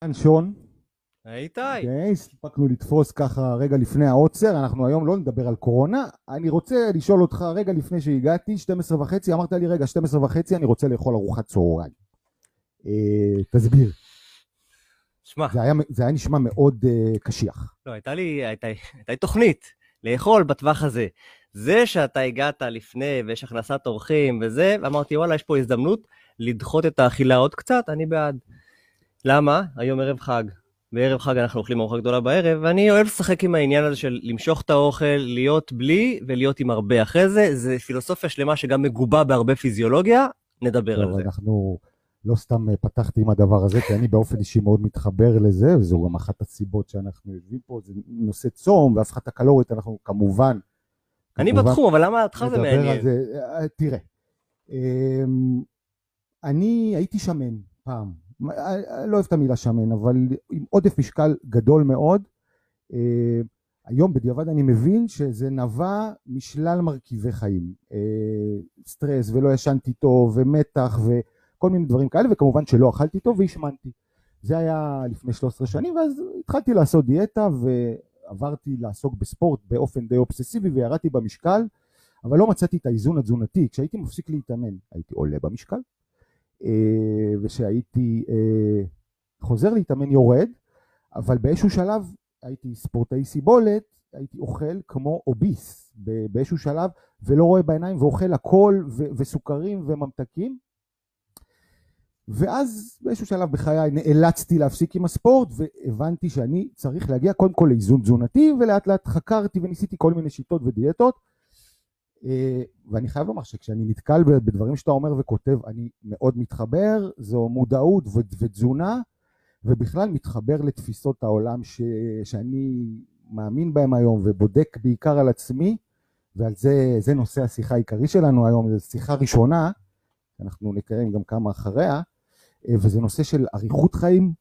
כאן שון. היי איתי. כן, הספקנו לתפוס ככה רגע לפני העוצר, אנחנו היום לא נדבר על קורונה. אני רוצה לשאול אותך רגע לפני שהגעתי, 12 וחצי, אמרת לי רגע 12 וחצי, אני רוצה לאכול ארוחת צהריים. אה, תסביר. שמע, זה היה, זה היה נשמע מאוד אה, קשיח. לא, הייתה לי, הייתה, הייתה לי תוכנית לאכול בטווח הזה. זה שאתה הגעת לפני ויש הכנסת אורחים וזה, ואמרתי, וואלה, יש פה הזדמנות לדחות את האכילה עוד קצת, אני בעד. למה? היום ערב חג. בערב חג אנחנו אוכלים ארוחה גדולה בערב, ואני אוהב לשחק עם העניין הזה של למשוך את האוכל, להיות בלי ולהיות עם הרבה אחרי זה. זה פילוסופיה שלמה שגם מגובה בהרבה פיזיולוגיה, נדבר על זה. אנחנו לא סתם אה, פתחתי עם הדבר הזה, כי אני באופן אישי מאוד מתחבר לזה, וזו גם אחת הסיבות שאנחנו יושבים פה, זה נושא צום והפחת הקלורית, אנחנו כמובן... אני כמובן בתחום, אבל למה אותך זה מעניין? זה. אה, תראה, אמ, אני הייתי שמן פעם, לא אוהב את המילה שמן, אבל עם עודף משקל גדול מאוד. אה, היום בדיעבד אני מבין שזה נבע משלל מרכיבי חיים. אה, סטרס ולא ישנתי טוב ומתח וכל מיני דברים כאלה, וכמובן שלא אכלתי טוב והשמנתי. זה היה לפני 13 שנים, ואז התחלתי לעשות דיאטה ועברתי לעסוק בספורט באופן די אובססיבי וירדתי במשקל, אבל לא מצאתי את האיזון התזונתי. כשהייתי מפסיק להתאמן, הייתי עולה במשקל, אה, וכשהייתי אה, חוזר להתאמן יורד, אבל באיזשהו שלב הייתי ספורטאי סיבולת, הייתי אוכל כמו אוביס באיזשהו שלב, ולא רואה בעיניים ואוכל הכל ו- וסוכרים וממתקים. ואז באיזשהו שלב בחיי נאלצתי להפסיק עם הספורט והבנתי שאני צריך להגיע קודם כל לאיזון תזונתי ולאט לאט חקרתי וניסיתי כל מיני שיטות ודיאטות ואני חייב לומר שכשאני נתקל בדברים שאתה אומר וכותב אני מאוד מתחבר, זו מודעות ותזונה ובכלל מתחבר לתפיסות העולם ש... שאני מאמין בהם היום ובודק בעיקר על עצמי ועל זה, זה נושא השיחה העיקרי שלנו היום, זו שיחה ראשונה, אנחנו נקיים גם כמה אחריה, אה, וזה נושא של אריכות חיים,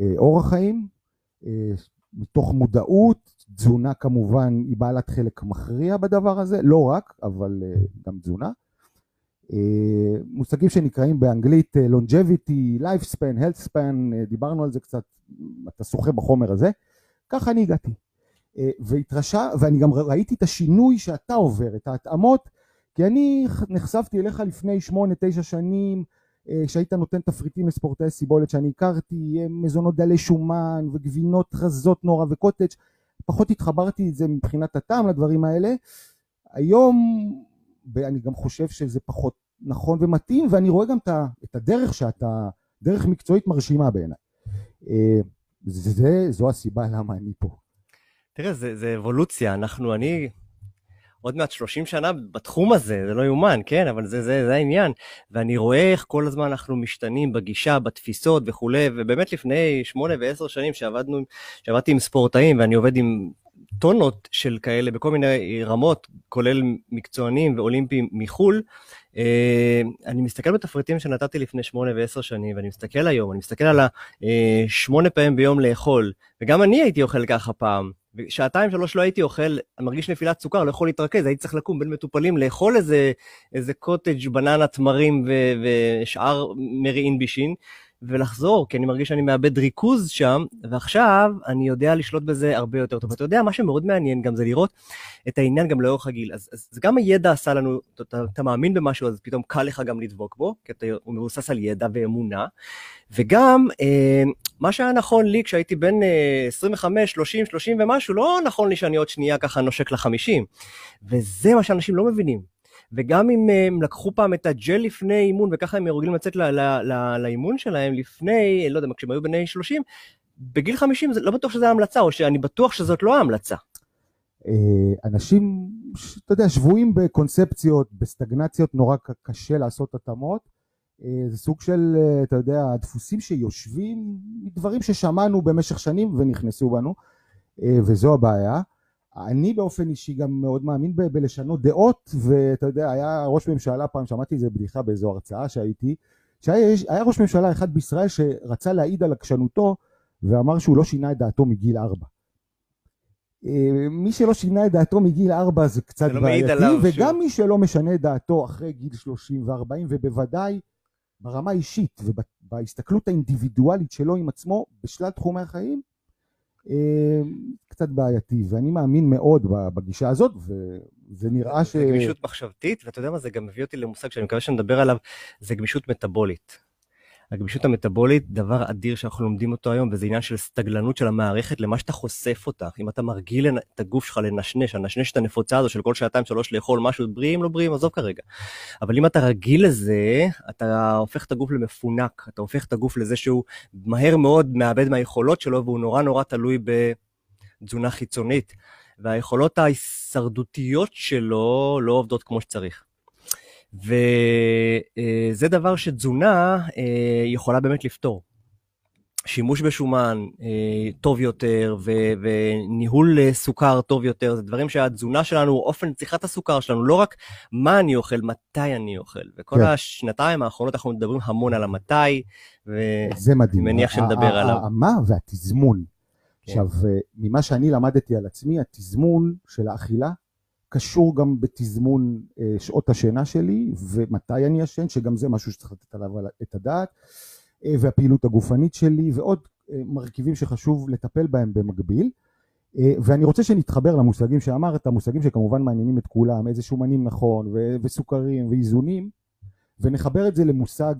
אה, אורח חיים, אה, מתוך מודעות, תזונה כמובן היא בעלת חלק מכריע בדבר הזה, לא רק, אבל אה, גם תזונה. אה, מושגים שנקראים באנגלית אה, longevity, lifespan, health span, אה, דיברנו על זה קצת, אתה שוחה בחומר הזה, ככה אני הגעתי. והתרשע, ואני גם ראיתי את השינוי שאתה עובר, את ההתאמות, כי אני נחשפתי אליך לפני שמונה, תשע שנים, כשהיית נותן תפריטים לספורטאי סיבולת שאני הכרתי, מזונות דלי שומן וגבינות רזות נורא וקוטג', פחות התחברתי את זה מבחינת הטעם לדברים האלה. היום אני גם חושב שזה פחות נכון ומתאים, ואני רואה גם את הדרך שאתה, דרך מקצועית מרשימה בעיניי. אה, זה, זו הסיבה למה אני פה. תראה, זה, זה אבולוציה, אנחנו, אני עוד מעט 30 שנה בתחום הזה, זה לא יאומן, כן? אבל זה, זה, זה העניין. ואני רואה איך כל הזמן אנחנו משתנים בגישה, בתפיסות וכולי, ובאמת לפני שמונה ועשר שנים שעבדנו, שעבדתי עם ספורטאים, ואני עובד עם טונות של כאלה בכל מיני רמות, כולל מקצוענים ואולימפיים מחו"ל, אה, אני מסתכל בתפריטים שנתתי לפני שמונה ועשר שנים, ואני מסתכל היום, אני מסתכל על השמונה פעמים ביום לאכול, וגם אני הייתי אוכל ככה פעם. שעתיים שלוש לא הייתי אוכל, מרגיש נפילת סוכר, לא יכול להתרכז, הייתי צריך לקום בין מטופלים, לאכול איזה, איזה קוטג' בננה תמרים ושאר מריעין בישין, ולחזור, כי אני מרגיש שאני מאבד ריכוז שם, ועכשיו אני יודע לשלוט בזה הרבה יותר טוב. אתה יודע, מה שמאוד מעניין גם זה לראות את העניין גם לאורך הגיל. אז, אז, אז גם הידע עשה לנו, אתה, אתה, אתה מאמין במשהו, אז פתאום קל לך גם לדבוק בו, כי אתה, הוא מבוסס על ידע ואמונה, וגם אה, מה שהיה נכון לי כשהייתי בן אה, 25, 30, 30 ומשהו, לא נכון לי שאני עוד שנייה ככה נושק ל-50. וזה מה שאנשים לא מבינים. וגם אם הם לקחו פעם את הג'ל לפני אימון, וככה הם רגילים לצאת לאימון שלהם לפני, לא יודע, כשהם היו בני 30, בגיל 50 זה לא בטוח שזה המלצה, או שאני בטוח שזאת לא ההמלצה. אה, אנשים, אתה יודע, שבויים בקונספציות, בסטגנציות, נורא קשה לעשות התאמות. אה, זה סוג של, אה, אתה יודע, דפוסים שיושבים מדברים ששמענו במשך שנים ונכנסו בנו, אה, וזו הבעיה. אני באופן אישי גם מאוד מאמין ב- בלשנות דעות, ואתה יודע, היה ראש ממשלה פעם, שמעתי איזה בדיחה באיזו הרצאה שהייתי, שהיה היה ראש ממשלה אחד בישראל שרצה להעיד על עקשנותו, ואמר שהוא לא שינה את דעתו מגיל ארבע. אה, מי שלא שינה את דעתו מגיל ארבע זה קצת זה לא בעייתי, וגם שהוא- מי שלא משנה את דעתו אחרי גיל 30 ו-40, ובוודאי ברמה האישית ובהסתכלות האינדיבידואלית שלו עם עצמו בשלל תחומי החיים, קצת בעייתי, ואני מאמין מאוד בגישה הזאת, וזה נראה ש... זה גמישות מחשבתית, ואתה יודע מה, זה גם מביא אותי למושג שאני מקווה שנדבר עליו, זה גמישות מטאבולית. הגמישות המטאבולית, דבר אדיר שאנחנו לומדים אותו היום, וזה עניין של סטגלנות של המערכת למה שאתה חושף אותך. אם אתה מרגיל את הגוף שלך לנשנש, הנשנש את הנפוצה הזו של כל שעתיים שלוש לאכול משהו בריאים, לא בריאים, עזוב כרגע. אבל אם אתה רגיל לזה, אתה הופך את הגוף למפונק, אתה הופך את הגוף לזה שהוא מהר מאוד מאבד מהיכולות שלו, והוא נורא נורא תלוי בתזונה חיצונית. והיכולות ההישרדותיות שלו לא עובדות כמו שצריך. וזה דבר שתזונה אה, יכולה באמת לפתור. שימוש בשומן אה, טוב יותר ו- וניהול אה, סוכר טוב יותר, זה דברים שהתזונה שלנו, אופן צריכת הסוכר שלנו, לא רק מה אני אוכל, מתי אני אוכל. וכל כן. השנתיים האחרונות אנחנו מדברים המון על המתי, ואני מניח שנדבר עליו. המה והתזמון. כן. עכשיו, ממה שאני למדתי על עצמי, התזמון של האכילה קשור גם בתזמון אה, שעות השינה שלי ומתי אני ישן, שגם זה משהו שצריך לתת עליו את הדעת, אה, והפעילות הגופנית שלי ועוד אה, מרכיבים שחשוב לטפל בהם במקביל. ואני רוצה שנתחבר למושגים שאמרת, מושגים שכמובן מעניינים את כולם, איזה שומנים נכון וסוכרים ואיזונים, ונחבר את זה למושג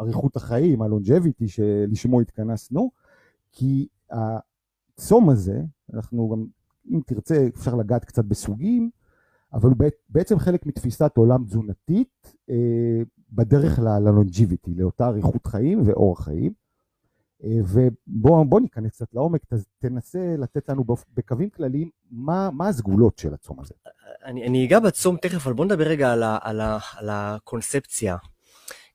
אריכות החיים, הלונג'ביטי שלשמו התכנסנו, כי הצום הזה, אנחנו גם אם תרצה אפשר לגעת קצת בסוגים, אבל הוא בעצם חלק מתפיסת עולם תזונתית אה, בדרך ללונג'יביטי, לאותה אריכות חיים ואורח חיים. אה, ובוא ניכנס קצת לעומק, תנסה לתת לנו בקווים כלליים מה, מה הסגולות של הצום הזה. אני, אני אגע בצום תכף, אבל בוא נדבר רגע על, ה, על, ה, על הקונספציה.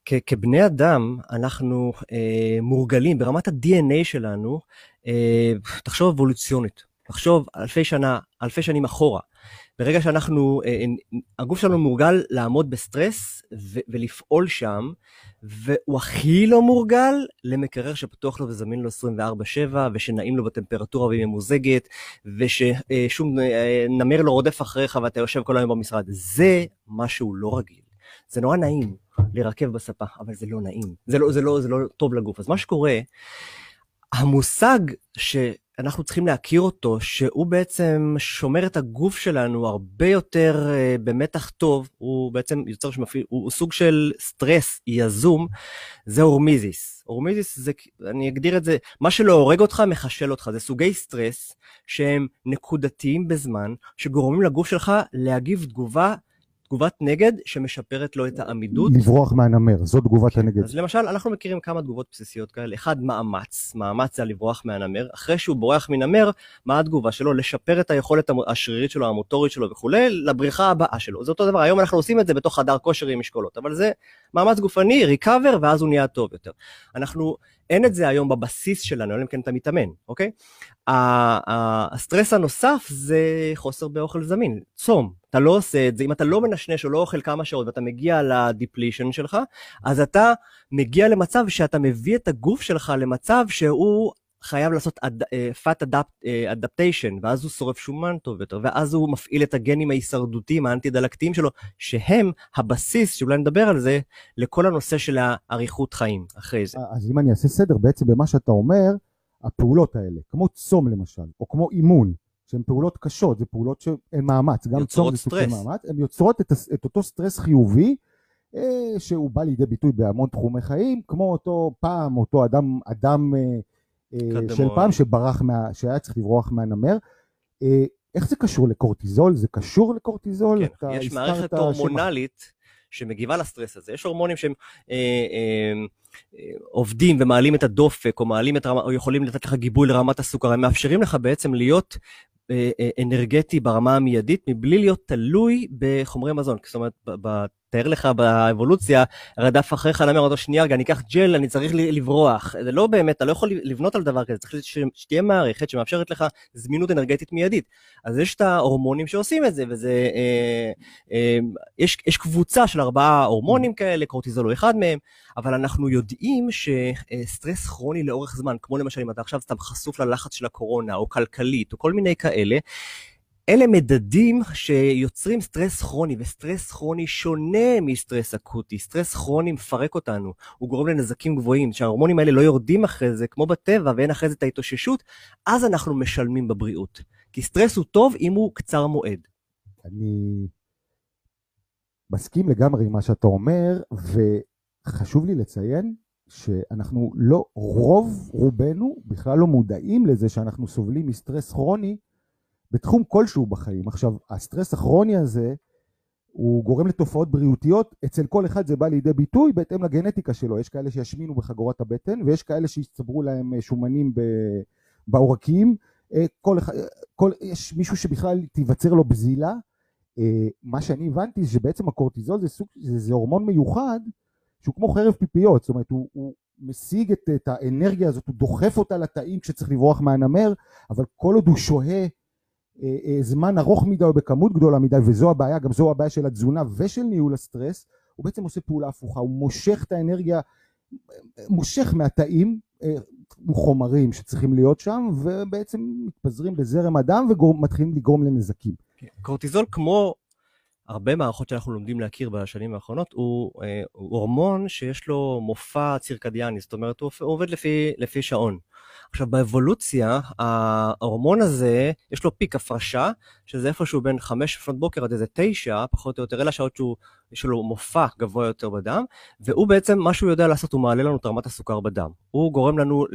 כ, כבני אדם אנחנו אה, מורגלים ברמת ה-DNA שלנו, אה, תחשוב אבולוציונית, לחשוב אלפי שנה, אלפי שנים אחורה. ברגע שאנחנו, אה, אה, הגוף שלנו מורגל לעמוד בסטרס ולפעול שם, והוא הכי לא מורגל למקרר שפתוח לו וזמין לו 24/7, ושנעים לו בטמפרטורה והיא ממוזגת, וששום אה, נמר לא רודף אחריך ואתה יושב כל היום במשרד. זה משהו לא רגיל. זה נורא נעים להירקב בספה, אבל זה לא נעים. זה לא, זה לא, זה לא טוב לגוף. אז מה שקורה, המושג ש... אנחנו צריכים להכיר אותו, שהוא בעצם שומר את הגוף שלנו הרבה יותר uh, במתח טוב, הוא בעצם יוצר שמפעיל, הוא, סוג של סטרס יזום, זה אורמיזיס. אורמיזיס זה, אני אגדיר את זה, מה שלא הורג אותך מחשל אותך, זה סוגי סטרס שהם נקודתיים בזמן, שגורמים לגוף שלך להגיב תגובה תגובת נגד שמשפרת לו את העמידות. לברוח מהנמר, זו תגובת כן. הנגד. אז למשל, אנחנו מכירים כמה תגובות בסיסיות כאלה. אחד, מאמץ. מאמץ זה לברוח מהנמר. אחרי שהוא בורח מנמר, מה התגובה שלו? לשפר את היכולת השרירית שלו, המוטורית שלו וכולי, לבריחה הבאה שלו. זה אותו דבר, היום אנחנו עושים את זה בתוך חדר כושר עם משקולות, אבל זה מאמץ גופני, ריקאבר, ואז הוא נהיה טוב יותר. אנחנו, אין את זה היום בבסיס שלנו, אלא אם כן אתה מתאמן, אוקיי? הסטרס הנוסף זה חוסר באוכל זמין, צום. אתה לא עושה את זה, אם אתה לא מנשנש או לא אוכל כמה שעות ואתה מגיע לדיפלישן שלך, אז אתה מגיע למצב שאתה מביא את הגוף שלך למצב שהוא חייב לעשות אה, fat אה, adaptation, ואז הוא שורף שומן טוב יותר, ואז הוא מפעיל את הגנים ההישרדותיים, האנטי-דלקתיים שלו, שהם הבסיס, שאולי נדבר על זה, לכל הנושא של האריכות חיים אחרי זה. אז אם אני אעשה סדר, בעצם במה שאתה אומר, הפעולות האלה, כמו צום למשל, או כמו אימון, שהן פעולות קשות, זה פעולות שהן מאמץ, גם צום זה סוג של מאמץ, הן יוצרות את, את אותו סטרס חיובי, אה, שהוא בא לידי ביטוי בהמון תחומי חיים, כמו אותו פעם, אותו אדם, אדם אה, של פעם שברח, מה, שהיה צריך לברוח מהנמר. אה, איך זה קשור לקורטיזול? זה קשור לקורטיזול? כן, יש מערכת הורמונלית שמגיבה לסטרס הזה. יש הורמונים שהם אה, אה, אה, עובדים ומעלים את הדופק, או, מעלים את רמה, או יכולים לתת לך גיבוי לרמת הסוכר, הם מאפשרים לך בעצם להיות אנרגטי ברמה המיידית, מבלי להיות תלוי בחומרי מזון. זאת אומרת, תאר לך באבולוציה, רדף אחריך נמר אותו שנייה, רגע, אני אקח ג'ל, אני צריך לברוח. זה לא באמת, אתה לא יכול לבנות על דבר כזה, צריך שתהיה מערכת שמאפשרת לך זמינות אנרגטית מיידית. אז יש את ההורמונים שעושים את זה, וזה, אה, אה, יש, יש קבוצה של ארבעה הורמונים כאלה, קורטיזול הוא אחד מהם, אבל אנחנו יודעים שסטרס כרוני לאורך זמן, כמו למשל אם אתה עכשיו סתם חשוף ללחץ של הקורונה, או כלכלית, או כל מיני כאלה, אלה מדדים שיוצרים סטרס כרוני, וסטרס כרוני שונה מסטרס אקוטי. סטרס כרוני מפרק אותנו, הוא גורם לנזקים גבוהים, שההורמונים האלה לא יורדים אחרי זה, כמו בטבע, ואין אחרי זה את ההתאוששות, אז אנחנו משלמים בבריאות. כי סטרס הוא טוב אם הוא קצר מועד. אני מסכים לגמרי עם מה שאתה אומר, וחשוב לי לציין שאנחנו לא, רוב רובנו בכלל לא מודעים לזה שאנחנו סובלים מסטרס כרוני בתחום כלשהו בחיים. עכשיו, הסטרס הכרוני הזה, הוא גורם לתופעות בריאותיות, אצל כל אחד זה בא לידי ביטוי בהתאם לגנטיקה שלו. יש כאלה שישמינו בחגורת הבטן, ויש כאלה שיצטברו להם אה, שומנים בעורקים. אה, כל, כל, יש מישהו שבכלל תיווצר לו בזילה. אה, מה שאני הבנתי זה שבעצם הקורטיזול זה, סוג, זה, זה הורמון מיוחד שהוא כמו חרב פיפיות, זאת אומרת הוא, הוא משיג את, את האנרגיה הזאת, הוא דוחף אותה לתאים כשצריך לברוח מהנמר, אבל כל עוד הוא שוהה זמן ארוך מדי או בכמות גדולה מדי, וזו הבעיה, גם זו הבעיה של התזונה ושל ניהול הסטרס, הוא בעצם עושה פעולה הפוכה, הוא מושך את האנרגיה, מושך מהתאים אה, חומרים שצריכים להיות שם, ובעצם מתפזרים בזרם הדם ומתחילים לגרום לנזקים. כן, קורטיזול כמו הרבה מערכות שאנחנו לומדים להכיר בשנים האחרונות, הוא, הוא הורמון שיש לו מופע צירקדיאני, זאת אומרת הוא עובד לפי, לפי שעון. עכשיו באבולוציה, ההורמון הזה, יש לו פיק הפרשה, שזה איפשהו בין 5 לפנות בוקר עד איזה 9, פחות או יותר, אלה השעות שהוא, יש לו מופע גבוה יותר בדם, והוא בעצם, מה שהוא יודע לעשות, הוא מעלה לנו את רמת הסוכר בדם. הוא גורם לנו,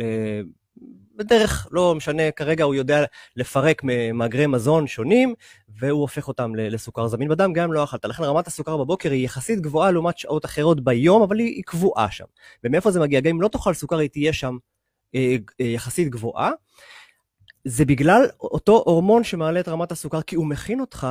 בדרך, לא משנה, כרגע הוא יודע לפרק מאגרי מזון שונים, והוא הופך אותם לסוכר זמין בדם, גם אם לא אכלת. לכן רמת הסוכר בבוקר היא יחסית גבוהה לעומת שעות אחרות ביום, אבל היא, היא קבועה שם. ומאיפה זה מגיע? גם אם לא תאכל סוכר, היא תהיה שם יחסית גבוהה, זה בגלל אותו הורמון שמעלה את רמת הסוכר, כי הוא מכין אותך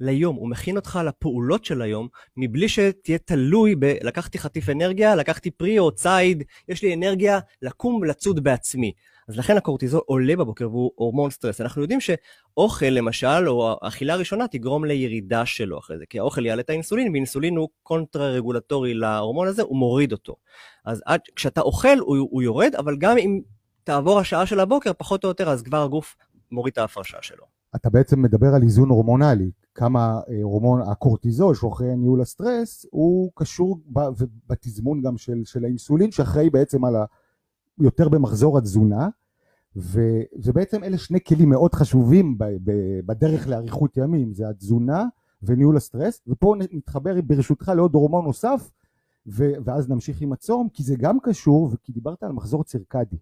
ליום, הוא מכין אותך לפעולות של היום, מבלי שתהיה תלוי ב... לקחתי חטיף אנרגיה, לקחתי פרי או ציד, יש לי אנרגיה לקום ולצוד בעצמי. אז לכן הקורטיזול עולה בבוקר והוא הורמון סטרס. אנחנו יודעים שאוכל למשל, או אכילה ראשונה, תגרום לירידה שלו אחרי זה, כי האוכל יעלה את האינסולין, ואינסולין הוא קונטרה רגולטורי להורמון הזה, הוא מוריד אותו. אז עד, כשאתה אוכל הוא, הוא יורד, אבל גם אם תעבור השעה של הבוקר, פחות או יותר, אז כבר הגוף מוריד את ההפרשה שלו. אתה בעצם מדבר על איזון הורמונלי, כמה אה, הורמון הקורטיזול שאחראי ניהול הסטרס הוא קשור בתזמון גם של, של האינסולין שאחראי בעצם על ה... יותר במחזור התזונה, ו, ובעצם אלה שני כלים מאוד חשובים בדרך לאריכות ימים, זה התזונה וניהול הסטרס, ופה נתחבר ברשותך לעוד הורמון נוסף, ו, ואז נמשיך עם הצום, כי זה גם קשור, כי דיברת על מחזור צירקדי,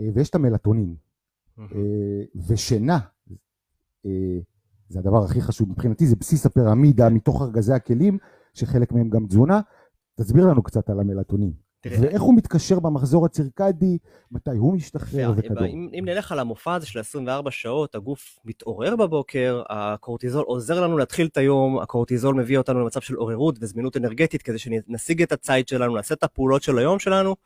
אה, ויש את המלטונין, mm-hmm. ושינה, אה, זה הדבר הכי חשוב מבחינתי, זה בסיס הפירמידה מתוך ארגזי הכלים, שחלק מהם גם תזונה, תסביר לנו קצת על המלטונין. ואיך הוא מתקשר במחזור הצירקדי, מתי הוא משתחרר וכדומה. אם, אם נלך על המופע הזה של 24 שעות, הגוף מתעורר בבוקר, הקורטיזול עוזר לנו להתחיל את היום, הקורטיזול מביא אותנו למצב של עוררות וזמינות אנרגטית, כדי שנשיג את הציד שלנו, נעשה את הפעולות של היום שלנו.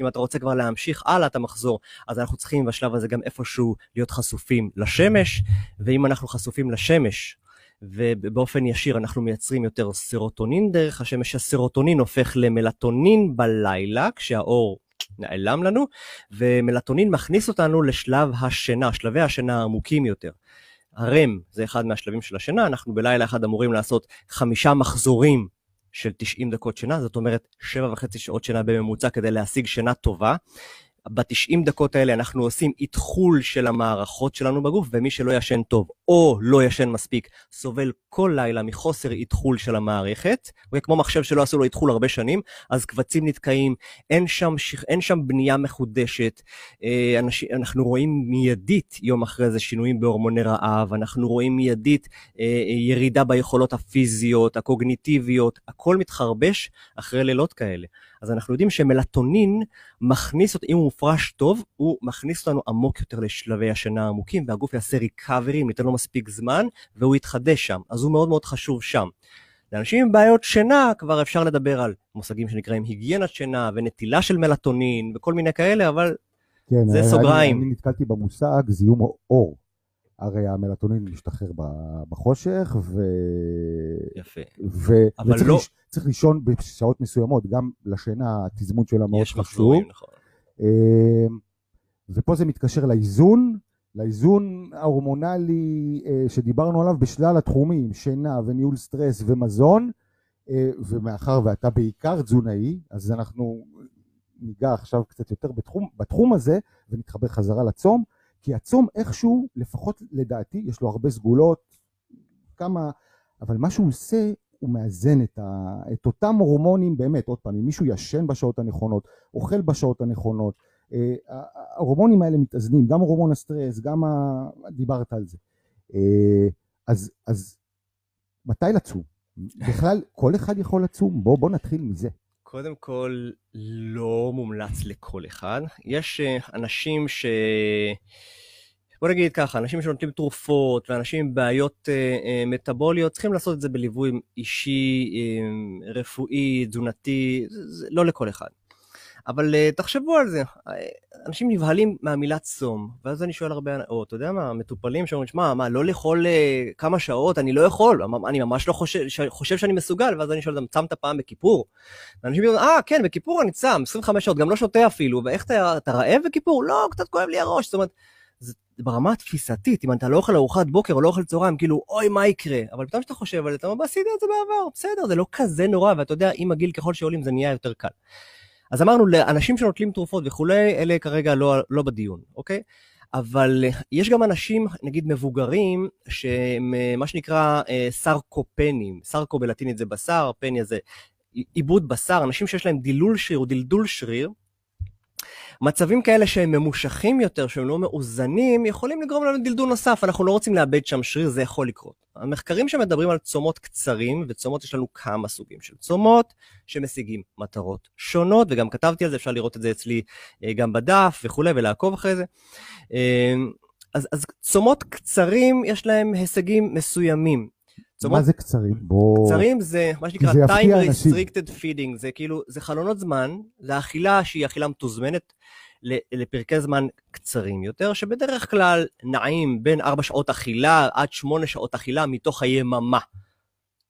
אם אתה רוצה כבר להמשיך הלאה את המחזור, אז אנחנו צריכים בשלב הזה גם איפשהו להיות חשופים לשמש, ואם אנחנו חשופים לשמש, ובאופן ישיר אנחנו מייצרים יותר סרוטונין דרך השמש, הסרוטונין הופך למלטונין בלילה, כשהאור נעלם לנו, ומלטונין מכניס אותנו לשלב השינה, שלבי השינה העמוקים יותר. הרם זה אחד מהשלבים של השינה, אנחנו בלילה אחד אמורים לעשות חמישה מחזורים של 90 דקות שינה, זאת אומרת שבע וחצי שעות שינה בממוצע כדי להשיג שינה טובה. ב-90 דקות האלה אנחנו עושים איתחול של המערכות שלנו בגוף, ומי שלא ישן טוב או לא ישן מספיק, סובל כל לילה מחוסר איתחול של המערכת, וכמו מחשב שלא עשו לו איתחול הרבה שנים, אז קבצים נתקעים, אין שם, אין שם בנייה מחודשת, אה, אנשים, אנחנו רואים מיידית יום אחרי זה שינויים בהורמוני רעב, אנחנו רואים מיידית אה, ירידה ביכולות הפיזיות, הקוגניטיביות, הכל מתחרבש אחרי לילות כאלה. אז אנחנו יודעים שמלטונין מכניס, אם הוא מופרש טוב, הוא מכניס אותנו עמוק יותר לשלבי השינה העמוקים, והגוף יעשה ריקאברי, ניתן לו מספיק זמן, והוא יתחדש שם. אז הוא מאוד מאוד חשוב שם. לאנשים עם בעיות שינה כבר אפשר לדבר על מושגים שנקראים היגיינת שינה ונטילה של מלטונין וכל מיני כאלה, אבל כן, זה סוגריים. אני, אני נתקלתי במושג זיהום אור. הרי המלטונין משתחרר בחושך, ו... יפה. ו... אבל וצריך לא... לש... צריך לישון בשעות מסוימות, גם לשינה התזמון שלה מאוד חשוב. יש מחזורים, נכון. אמ, ופה זה מתקשר לאיזון, לאיזון ההורמונלי אה, שדיברנו עליו בשלל התחומים, שינה וניהול סטרס ומזון, אה, ומאחר ואתה בעיקר תזונאי, אז אנחנו ניגע עכשיו קצת יותר בתחום, בתחום הזה ונתחבר חזרה לצום, כי הצום איכשהו, לפחות לדעתי, יש לו הרבה סגולות, כמה, אבל מה שהוא עושה, הוא מאזן את, ה, את אותם הורמונים באמת, עוד פעם, אם מישהו ישן בשעות הנכונות, אוכל בשעות הנכונות, ההורמונים האלה מתאזנים, גם הורמון הסטרס, גם ה... דיברת על זה. אה, אז, אז מתי לצום? בכלל, כל אחד יכול לצום? בואו בוא נתחיל מזה. קודם כל, לא מומלץ לכל אחד. יש אה, אנשים ש... בוא נגיד ככה, אנשים שנוטלים תרופות ואנשים עם בעיות אה, אה, מטאבוליות צריכים לעשות את זה בליווי אישי, אה, רפואי, תזונתי, זה, זה לא לכל אחד. אבל uh, תחשבו על זה, אנשים נבהלים מהמילה צום, ואז אני שואל הרבה, או אתה יודע מה, מטופלים שאומרים, שמע, מה, לא לאכול uh, כמה שעות, אני לא יכול, אני ממש לא חושב, חושב שאני מסוגל, ואז אני שואל אותם, צמת פעם בכיפור? ואנשים אומרים, אה, כן, בכיפור אני צם, 25 שעות, גם לא שותה אפילו, ואיך אתה, אתה רעב בכיפור? לא, קצת כואב לי הראש, זאת אומרת, זה ברמה התפיסתית, אם אתה לא אוכל ארוחת בוקר או לא אוכל צהריים, כאילו, אוי, מה יקרה? אבל פתאום כשאתה חושב על זה, אתה אומר, עשיתי את זה בעבר, בסדר, זה לא כזה נורא, ואתה יודע, עם הגיל ככל שעולים זה נהיה יותר קל. אז אמרנו, לאנשים שנוטלים תרופות וכולי, אלה כרגע לא, לא בדיון, אוקיי? אבל אה, יש גם אנשים, נגיד מבוגרים, שהם אה, מה שנקרא אה, סרקופנים, סרקו בלטינית זה בשר, פניה זה עיבוד בשר, אנשים שיש להם דילול שריר או דלדול שריר, מצבים כאלה שהם ממושכים יותר, שהם לא מאוזנים, יכולים לגרום לנו דלדול נוסף, אנחנו לא רוצים לאבד שם שריר, זה יכול לקרות. המחקרים שמדברים על צומות קצרים, וצומות יש לנו כמה סוגים של צומות, שמשיגים מטרות שונות, וגם כתבתי על זה, אפשר לראות את זה אצלי אה, גם בדף וכולי, ולעקוב אחרי זה. אה, אז, אז צומות קצרים, יש להם הישגים מסוימים. צומות... מה זה קצרים? בוא... קצרים זה מה שנקרא time restricted feeding, זה כאילו, זה חלונות זמן, זה אכילה שהיא אכילה מתוזמנת לפרקי זמן קצרים יותר, שבדרך כלל נעים בין 4 שעות אכילה עד 8 שעות אכילה מתוך היממה.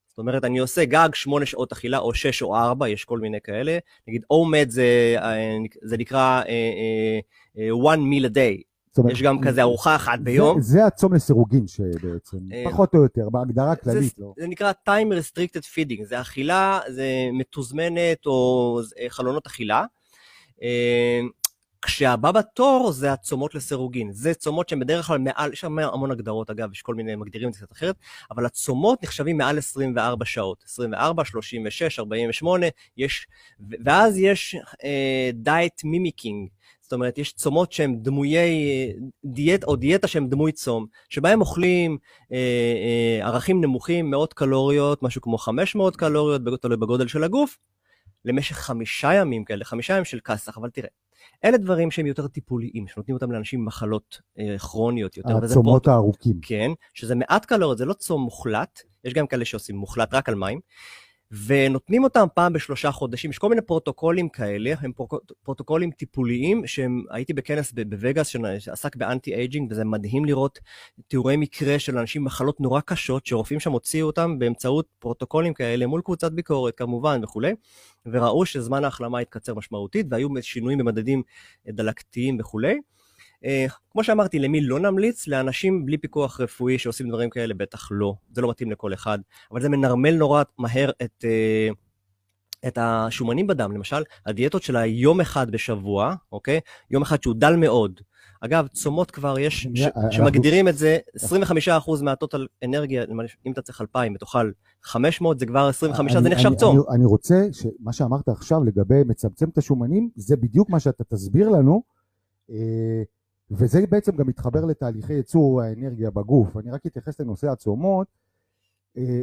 זאת אומרת, אני עושה גג 8 שעות אכילה, או 6 או 4, יש כל מיני כאלה. נגיד, אומד זה, אה, זה נקרא uh, uh, one meal a day. אומרת, יש גם כזה ארוחה אחת ביום. זה, זה הצום לסירוגין שבעצם, פחות או יותר, בהגדרה הכללית. זה, לא. זה נקרא time restricted feeding, זה אכילה, זה מתוזמנת או חלונות אכילה. כשהבא בתור זה הצומות לסירוגין. זה צומות שהן בדרך כלל מעל, יש שם המון הגדרות אגב, יש כל מיני, מגדירים את זה קצת אחרת, אבל הצומות נחשבים מעל 24 שעות. 24, 36, 48, יש, ואז יש דייט uh, מימיקינג. זאת אומרת, יש צומות שהם דמויי דיאט, או דיאטה שהם דמוי צום, שבהם אוכלים אה, אה, ערכים נמוכים, מאות קלוריות, משהו כמו 500 קלוריות, תלוי בגודל של הגוף, למשך חמישה ימים כאלה, חמישה ימים של כסח, אבל תראה, אלה דברים שהם יותר טיפוליים, שנותנים אותם לאנשים עם מחלות אה, כרוניות יותר. הצומות הארוכים. כן, שזה מעט קלוריות, זה לא צום מוחלט, יש גם כאלה שעושים מוחלט רק על מים. ונותנים אותם פעם בשלושה חודשים. יש כל מיני פרוטוקולים כאלה, הם פרוטוקולים טיפוליים, שהם, הייתי בכנס בווגאס שעסק ב anti-aging, וזה מדהים לראות תיאורי מקרה של אנשים עם מחלות נורא קשות, שרופאים שם הוציאו אותם באמצעות פרוטוקולים כאלה, מול קבוצת ביקורת כמובן וכולי, וראו שזמן ההחלמה התקצר משמעותית, והיו שינויים במדדים דלקתיים וכולי. אה, כמו שאמרתי, למי לא נמליץ? לאנשים בלי פיקוח רפואי שעושים דברים כאלה, בטח לא. זה לא מתאים לכל אחד. אבל זה מנרמל נורא מהר את, אה, את השומנים בדם. למשל, הדיאטות של היום אחד בשבוע, אוקיי? יום אחד שהוא דל מאוד. אגב, צומות כבר יש, ש, שמגדירים את זה, 25% מהטוטל אנרגיה, אם אתה צריך 2,000 ותאכל 500, זה כבר 25, זה נחשב צום. אני, אני רוצה, מה שאמרת עכשיו לגבי מצמצם את השומנים, זה בדיוק מה שאתה תסביר לנו. Uh, וזה בעצם גם מתחבר לתהליכי ייצור האנרגיה בגוף. אני רק אתייחס לנושא הצומות. אה,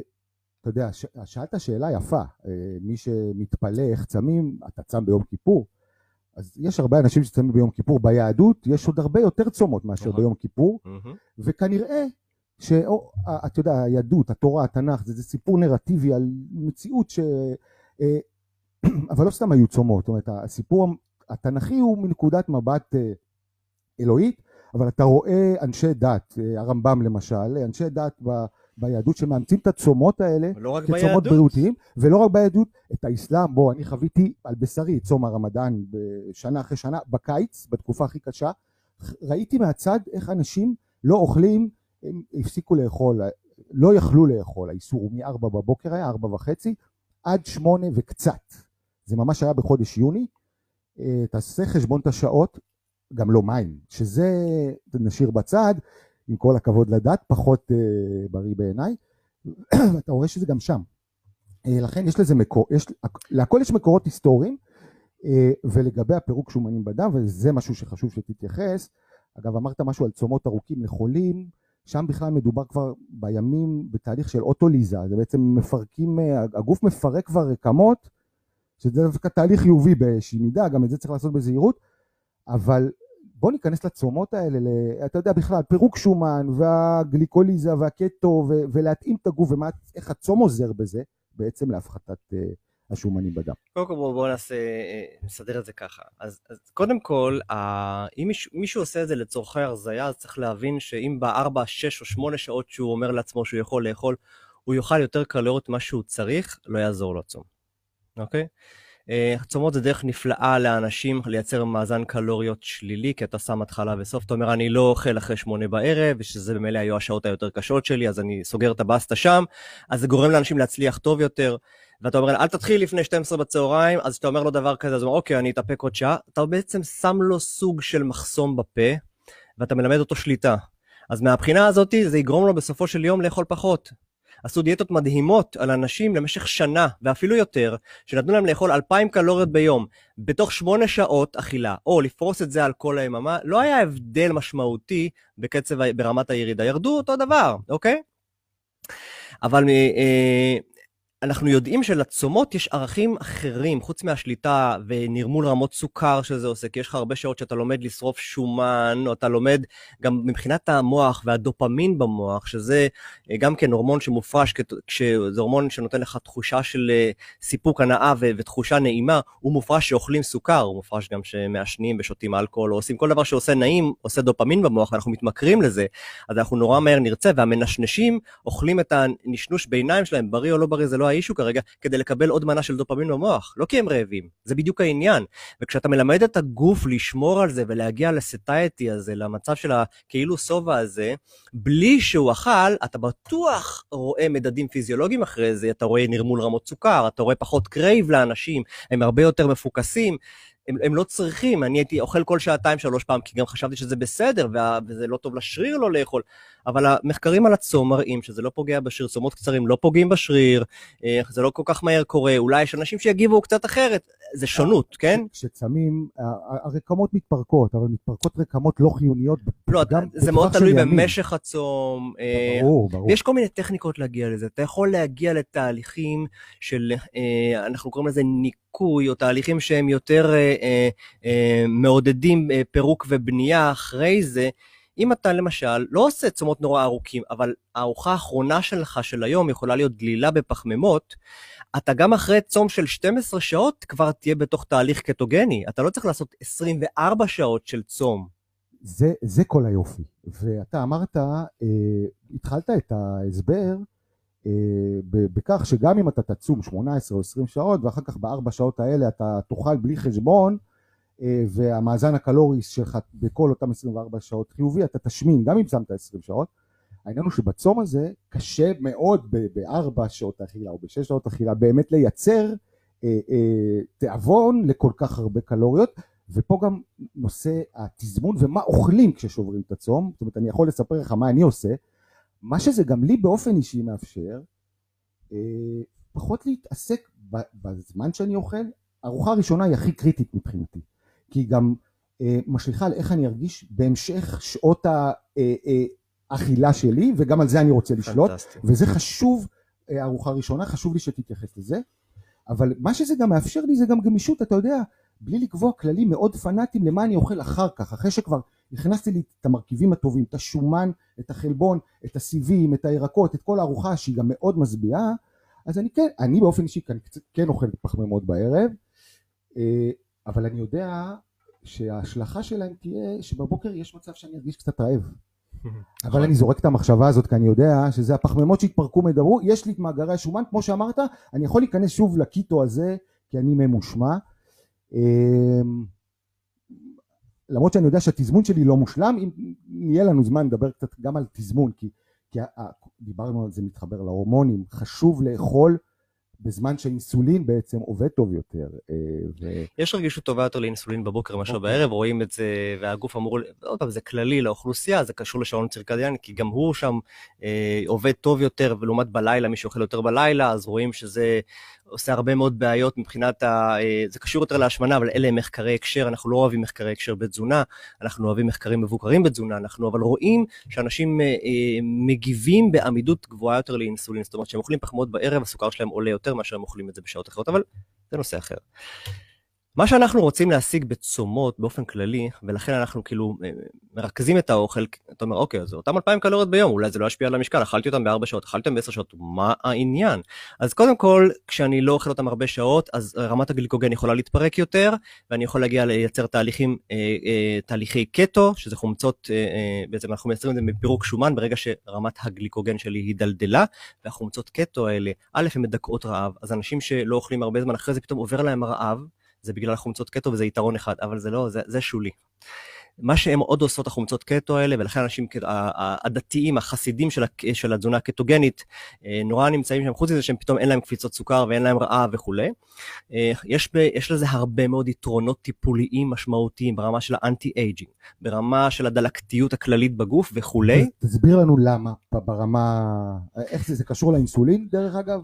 אתה יודע, שאלת שאלה יפה, אה, מי שמתפלא איך צמים, אתה צם ביום כיפור. אז יש הרבה אנשים שצמים ביום כיפור. ביהדות יש עוד הרבה יותר צומות מאשר ביום כיפור, וכנראה שאתה יודע, היהדות, התורה, התנ"ך, זה, זה סיפור נרטיבי על מציאות ש... אה, אבל לא סתם היו צומות, זאת אומרת, הסיפור התנ"כי הוא מנקודת מבט אלוהית, אבל אתה רואה אנשי דת, אה, הרמב"ם למשל, אנשי דת ב, ביהדות שמאמצים את הצומות האלה לא כצומות בריאותיים, ולא רק ביהדות, את האסלאם, בוא, אני חוויתי על בשרי צום הרמדאן שנה אחרי שנה, בקיץ, בתקופה הכי קשה, ראיתי מהצד איך אנשים לא אוכלים, הם הפסיקו לאכול, לא יכלו לאכול, האיסור הוא מ-4 בבוקר היה, 4 וחצי, עד 8 וקצת. זה ממש היה בחודש יוני. אה, תעשה חשבון את השעות, גם לא מים, שזה נשאיר בצד, עם כל הכבוד לדת, פחות uh, בריא בעיניי. אתה רואה שזה גם שם. Uh, לכן יש לזה מקור, יש, להכל יש מקורות היסטוריים, uh, ולגבי הפירוק שומנים בדם, וזה משהו שחשוב שתתייחס, אגב אמרת משהו על צומות ארוכים לחולים, שם בכלל מדובר כבר בימים בתהליך של אוטוליזה, זה בעצם מפרקים, הגוף מפרק כבר רקמות, שזה דווקא תהליך חיובי באיזושהי מידה, גם את זה צריך לעשות בזהירות, אבל בוא ניכנס לצומות האלה, אתה יודע בכלל, פירוק שומן והגליקוליזה והקטו ולהתאים את הגוף ואיך הצום עוזר בזה, בעצם להפחתת uh, השומנים בדם. קודם כל בואו בוא נעשה, אה, נסדר את זה ככה. אז, אז קודם כל, uh, אם מישהו, מישהו עושה את זה לצורכי הרזייה, אז צריך להבין שאם בארבע, שש או שמונה שעות שהוא אומר לעצמו שהוא יכול לאכול, הוא יאכל יותר קלוריות ממה שהוא צריך, לא יעזור לו הצום. אוקיי? Okay? אה, צומות זה דרך נפלאה לאנשים לייצר מאזן קלוריות שלילי, כי אתה שם התחלה וסוף, אתה אומר אני לא אוכל אחרי שמונה בערב, ושזה במילא היו השעות היותר קשות שלי, אז אני סוגר את הבסטה שם, אז זה גורם לאנשים להצליח טוב יותר, ואתה אומר אל תתחיל לפני 12 בצהריים, אז אתה אומר לו דבר כזה, אז הוא אומר אוקיי, אני אתאפק עוד שעה, אתה בעצם שם לו סוג של מחסום בפה, ואתה מלמד אותו שליטה. אז מהבחינה הזאת זה יגרום לו בסופו של יום לאכול פחות. עשו דיאטות מדהימות על אנשים למשך שנה ואפילו יותר, שנתנו להם לאכול 2,000 קלוריות ביום בתוך שמונה שעות אכילה, או לפרוס את זה על כל היממה, לא היה הבדל משמעותי בקצב, ברמת הירידה, ירדו אותו דבר, אוקיי? אבל אה, אנחנו יודעים שלצומות יש ערכים אחרים, חוץ מהשליטה ונרמול רמות סוכר שזה עושה, כי יש לך הרבה שעות שאתה לומד לשרוף שומן, או אתה לומד גם מבחינת המוח והדופמין במוח, שזה אה, גם כן הורמון שמופרש, זה הורמון שנותן לך תחושה של אה, סיפוק הנאה ותחושה נעימה, הוא מופרש שאוכלים סוכר, הוא מופרש גם שמעשנים ושותים אלכוהול, או עושים כל דבר שעושה נעים, עושה דופמין במוח, ואנחנו מתמכרים לזה, אז אנחנו נורא מהר נרצה, והמנשנשים אוכלים את הנשנוש ביניים שלהם, בריא או לא בריא זה לא האישו כרגע, כדי לקבל עוד מנה של דופמין במוח, לא כי הם רעבים, זה בדיוק העניין. וכשאתה מלמד את הגוף לשמור על זה ולהגיע ל state הזה, למצב של הכאילו שובע הזה, בלי שהוא אכל, אתה בטוח רואה מדדים פיזיולוגיים אחרי זה, אתה רואה נרמול רמות סוכר, אתה רואה פחות craving לאנשים, הם הרבה יותר מפוקסים. הם, הם לא צריכים, אני הייתי אוכל כל שעתיים שלוש פעם, כי גם חשבתי שזה בסדר, וה, וזה לא טוב לשריר לא לאכול, אבל המחקרים על הצום מראים שזה לא פוגע בשריר, צומות קצרים לא פוגעים בשריר, אה, זה לא כל כך מהר קורה, אולי יש אנשים שיגיבו קצת אחרת, זה שונות, כן? כשצמים, הרקמות מתפרקות, אבל מתפרקות רקמות לא חיוניות. לא, זה מאוד תלוי במשך הצום. אה, ברור, ברור. ויש כל מיני טכניקות להגיע לזה. אתה יכול להגיע לתהליכים של, אה, אנחנו קוראים לזה ניקוי, או תהליכים שהם יותר מעודדים פירוק ובנייה אחרי זה. אם אתה למשל לא עושה צומות נורא ארוכים, אבל הארוחה האחרונה שלך של היום יכולה להיות דלילה בפחמימות, אתה גם אחרי צום של 12 שעות כבר תהיה בתוך תהליך קטוגני. אתה לא צריך לעשות 24 שעות של צום. זה, זה כל היופי. ואתה אמרת, אה, התחלת את ההסבר אה, בכך שגם אם אתה תצום 18 או 20 שעות, ואחר כך בארבע שעות האלה אתה תאכל בלי חשבון, אה, והמאזן הקלורי שלך בכל אותם 24 שעות חיובי, אתה תשמין גם אם שמת 20 שעות. העניין הוא שבצום הזה קשה מאוד בארבע שעות אכילה או בשש שעות אכילה באמת לייצר אה, אה, תיאבון לכל כך הרבה קלוריות ופה גם נושא התזמון ומה אוכלים כששוברים את הצום, זאת אומרת אני יכול לספר לך מה אני עושה, מה שזה גם לי באופן אישי מאפשר אה, פחות להתעסק בזמן שאני אוכל, הארוחה הראשונה היא הכי קריטית מבחינתי כי היא גם אה, משליכה על איך אני ארגיש בהמשך שעות האכילה אה, אה, שלי, וגם על זה אני רוצה לשלוט, פנטסטי. וזה חשוב, אה, ארוחה ראשונה, חשוב לי שתתייחס לזה, אבל מה שזה גם מאפשר לי זה גם גמישות, אתה יודע, בלי לקבוע כללים מאוד פנאטיים למה אני אוכל אחר כך, אחרי שכבר הכנסתי לי את המרכיבים הטובים, את השומן, את החלבון, את הסיבים, את הירקות, את כל הארוחה שהיא גם מאוד משביעה, אז אני כן, אני באופן אישי כן, כן אוכל פחמימות בערב, אה, אבל אני יודע שההשלכה שלהם תהיה שבבוקר יש מצב שאני ארגיש קצת רעב. אבל אני זורק את המחשבה הזאת כי אני יודע שזה הפחמימות שהתפרקו מדברו, יש לי את מאגרי השומן, כמו שאמרת, אני יכול להיכנס שוב לקיטו הזה כי אני ממושמע. למרות שאני יודע שהתזמון שלי לא מושלם, אם יהיה לנו זמן לדבר קצת גם על תזמון, כי, כי דיברנו על זה מתחבר להורמונים, חשוב לאכול בזמן שאינסולין בעצם עובד טוב יותר. אה, ו... יש רגישות טובה יותר לאינסולין בבוקר מאשר okay. אוקיי. בערב, רואים את זה, והגוף אמור, עוד פעם, זה כללי לאוכלוסייה, זה קשור לשעון צירקדיאני, כי גם הוא שם אה, עובד טוב יותר, ולעומת בלילה, מי שאוכל יותר בלילה, אז רואים שזה עושה הרבה מאוד בעיות מבחינת ה... אה, זה קשור יותר להשמנה, אבל אלה הם מחקרי הקשר, אנחנו לא אוהבים מחקרי הקשר בתזונה, אנחנו אוהבים מחקרים מבוקרים בתזונה, אנחנו אבל רואים שאנשים אה, אה, מגיבים בעמידות גבוהה יותר לאינסולין, זאת אומרת שהם אוכלים פחמות בערב, הסוכר שלהם עולה יותר מאשר הם אוכלים את זה בשעות אחרות, אבל זה נושא אחר. מה שאנחנו רוצים להשיג בצומות באופן כללי, ולכן אנחנו כאילו אה, מרכזים את האוכל, אתה אומר, אוקיי, אז אותם 2,000 קלוריות ביום, אולי זה לא ישפיע על המשקל, אכלתי אותם בארבע שעות, אכלתי אותם בעשר שעות, מה העניין? אז קודם כל, כשאני לא אוכל אותם הרבה שעות, אז רמת הגליקוגן יכולה להתפרק יותר, ואני יכול להגיע לייצר תהליכים, אה, אה, תהליכי קטו, שזה חומצות, אה, אה, בעצם אנחנו מייצרים את זה מפירוק שומן, ברגע שרמת הגליקוגן שלי היא דלדלה, והחומצות קטו האלה, א', הן מדכאות רעב, אז אנשים שלא אוכלים הרבה זמן אחרי זה, פתאום עובר להם רעב, זה בגלל החומצות קטו וזה יתרון אחד, אבל זה לא, זה, זה שולי. מה שהם עוד עושות החומצות קטו האלה, ולכן האנשים הדתיים, החסידים של, של התזונה הקטוגנית, אה, נורא נמצאים שם, חוץ מזה שהם פתאום אין להם קפיצות סוכר ואין להם רעב וכולי. אה, יש, יש לזה הרבה מאוד יתרונות טיפוליים משמעותיים ברמה של ה anti-aging, ברמה של הדלקתיות הכללית בגוף וכולי. תסביר לנו למה, ברמה, איך זה, זה קשור לאינסולין דרך אגב?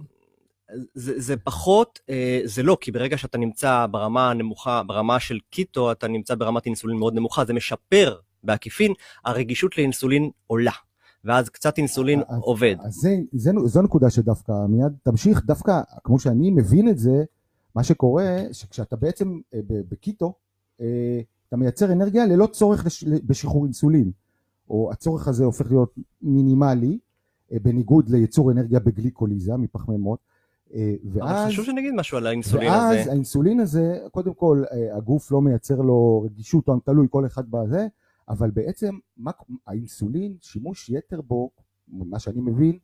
זה, זה פחות, אה, זה לא, כי ברגע שאתה נמצא ברמה הנמוכה, ברמה של קיטו, אתה נמצא ברמת אינסולין מאוד נמוכה, זה משפר בעקיפין, הרגישות לאינסולין עולה. ואז קצת אינסולין אז, עובד. אז זה, זה, זו נקודה שדווקא מיד תמשיך, דווקא כמו שאני מבין את זה, מה שקורה, שכשאתה בעצם אה, בקיטו, אה, אתה מייצר אנרגיה ללא צורך בשחרור אינסולין, או הצורך הזה הופך להיות מינימלי, בניגוד לייצור אנרגיה בגליקוליזה מפחמימות, אה, ואז... חשוב שנגיד משהו על האינסולין ואז הזה. ואז האינסולין הזה, קודם כל, אה, הגוף לא מייצר לו רגישות, או תלוי כל אחד בזה, אבל בעצם מה, האינסולין, שימוש יתר בו, מה שאני מבין,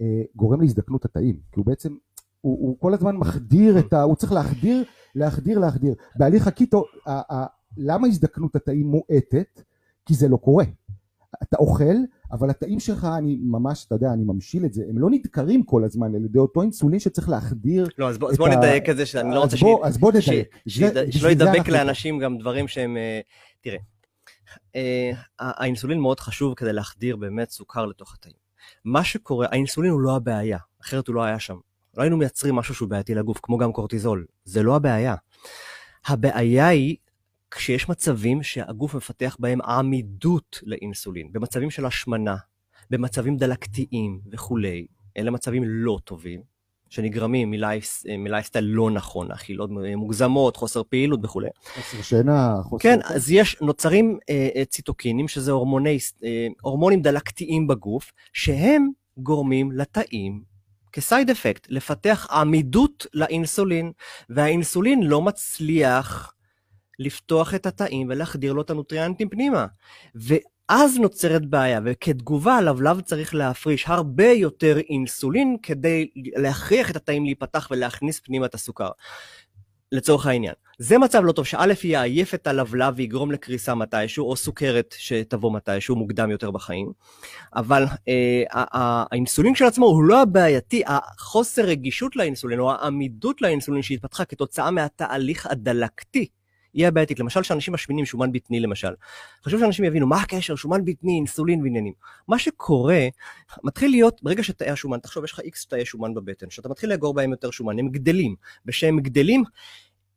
אה, גורם להזדקנות התאים, כי הוא בעצם, הוא, הוא כל הזמן מחדיר את ה... הוא צריך להחדיר, להחדיר, להחדיר. בהליך הקיטו, למה הזדקנות התאים מואטת? כי זה לא קורה. אתה אוכל, אבל התאים שלך, אני ממש, אתה יודע, אני ממשיל את זה, הם לא נדקרים כל הזמן על ידי אותו אינסולין שצריך להחדיר לא, אז בוא, אז בוא נדייק את זה, שאני לא רוצה בוא, ש... אז בוא נדייק. ש... זה, שלא ידבק לאנשים גם דברים שהם... אה, תראה, אה, האינסולין מאוד חשוב כדי להחדיר באמת סוכר לתוך התאים. מה שקורה, האינסולין הוא לא הבעיה, אחרת הוא לא היה שם. לא היינו מייצרים משהו שהוא בעייתי לגוף, כמו גם קורטיזול. זה לא הבעיה. הבעיה היא כשיש מצבים שהגוף מפתח בהם עמידות לאינסולין, במצבים של השמנה, במצבים דלקתיים וכולי, אלה מצבים לא טובים, שנגרמים מלייפסטייל לא נכון, אכילות מוגזמות, חוסר פעילות וכולי. חוסר שינה, חוסר... כן, אז יש, נוצרים אה, אה, ציטוקינים, שזה הורמוני, אה, הורמונים דלקתיים בגוף, שהם גורמים לתאים כסייד אפקט, לפתח עמידות לאינסולין, והאינסולין לא מצליח לפתוח את התאים ולהחדיר לו את הנוטריאנטים פנימה. ואז נוצרת בעיה, וכתגובה הלבלב צריך להפריש הרבה יותר אינסולין כדי להכריח את התאים להיפתח ולהכניס פנימה את הסוכר. לצורך העניין. זה מצב לא טוב, שא' יעייף את הלבלב ויגרום לקריסה מתישהו, או סוכרת שתבוא מתישהו, מוקדם יותר בחיים. אבל אה, האינסולין כשלעצמו הוא לא הבעייתי, החוסר רגישות לאינסולין, או העמידות לאינסולין שהתפתחה כתוצאה מהתהליך הדלקתי היא הבעייתית. למשל, שאנשים משמינים שומן בטני למשל. חשוב שאנשים יבינו מה הקשר, שומן בטני, אינסולין ועניינים. מה שקורה, מתחיל להיות, ברגע שתאי השומן, תחשוב, יש לך איקס תאי שומן בבטן, שאתה מתחיל לאגור בהם יותר שומן, הם גדלים. ושהם גדלים,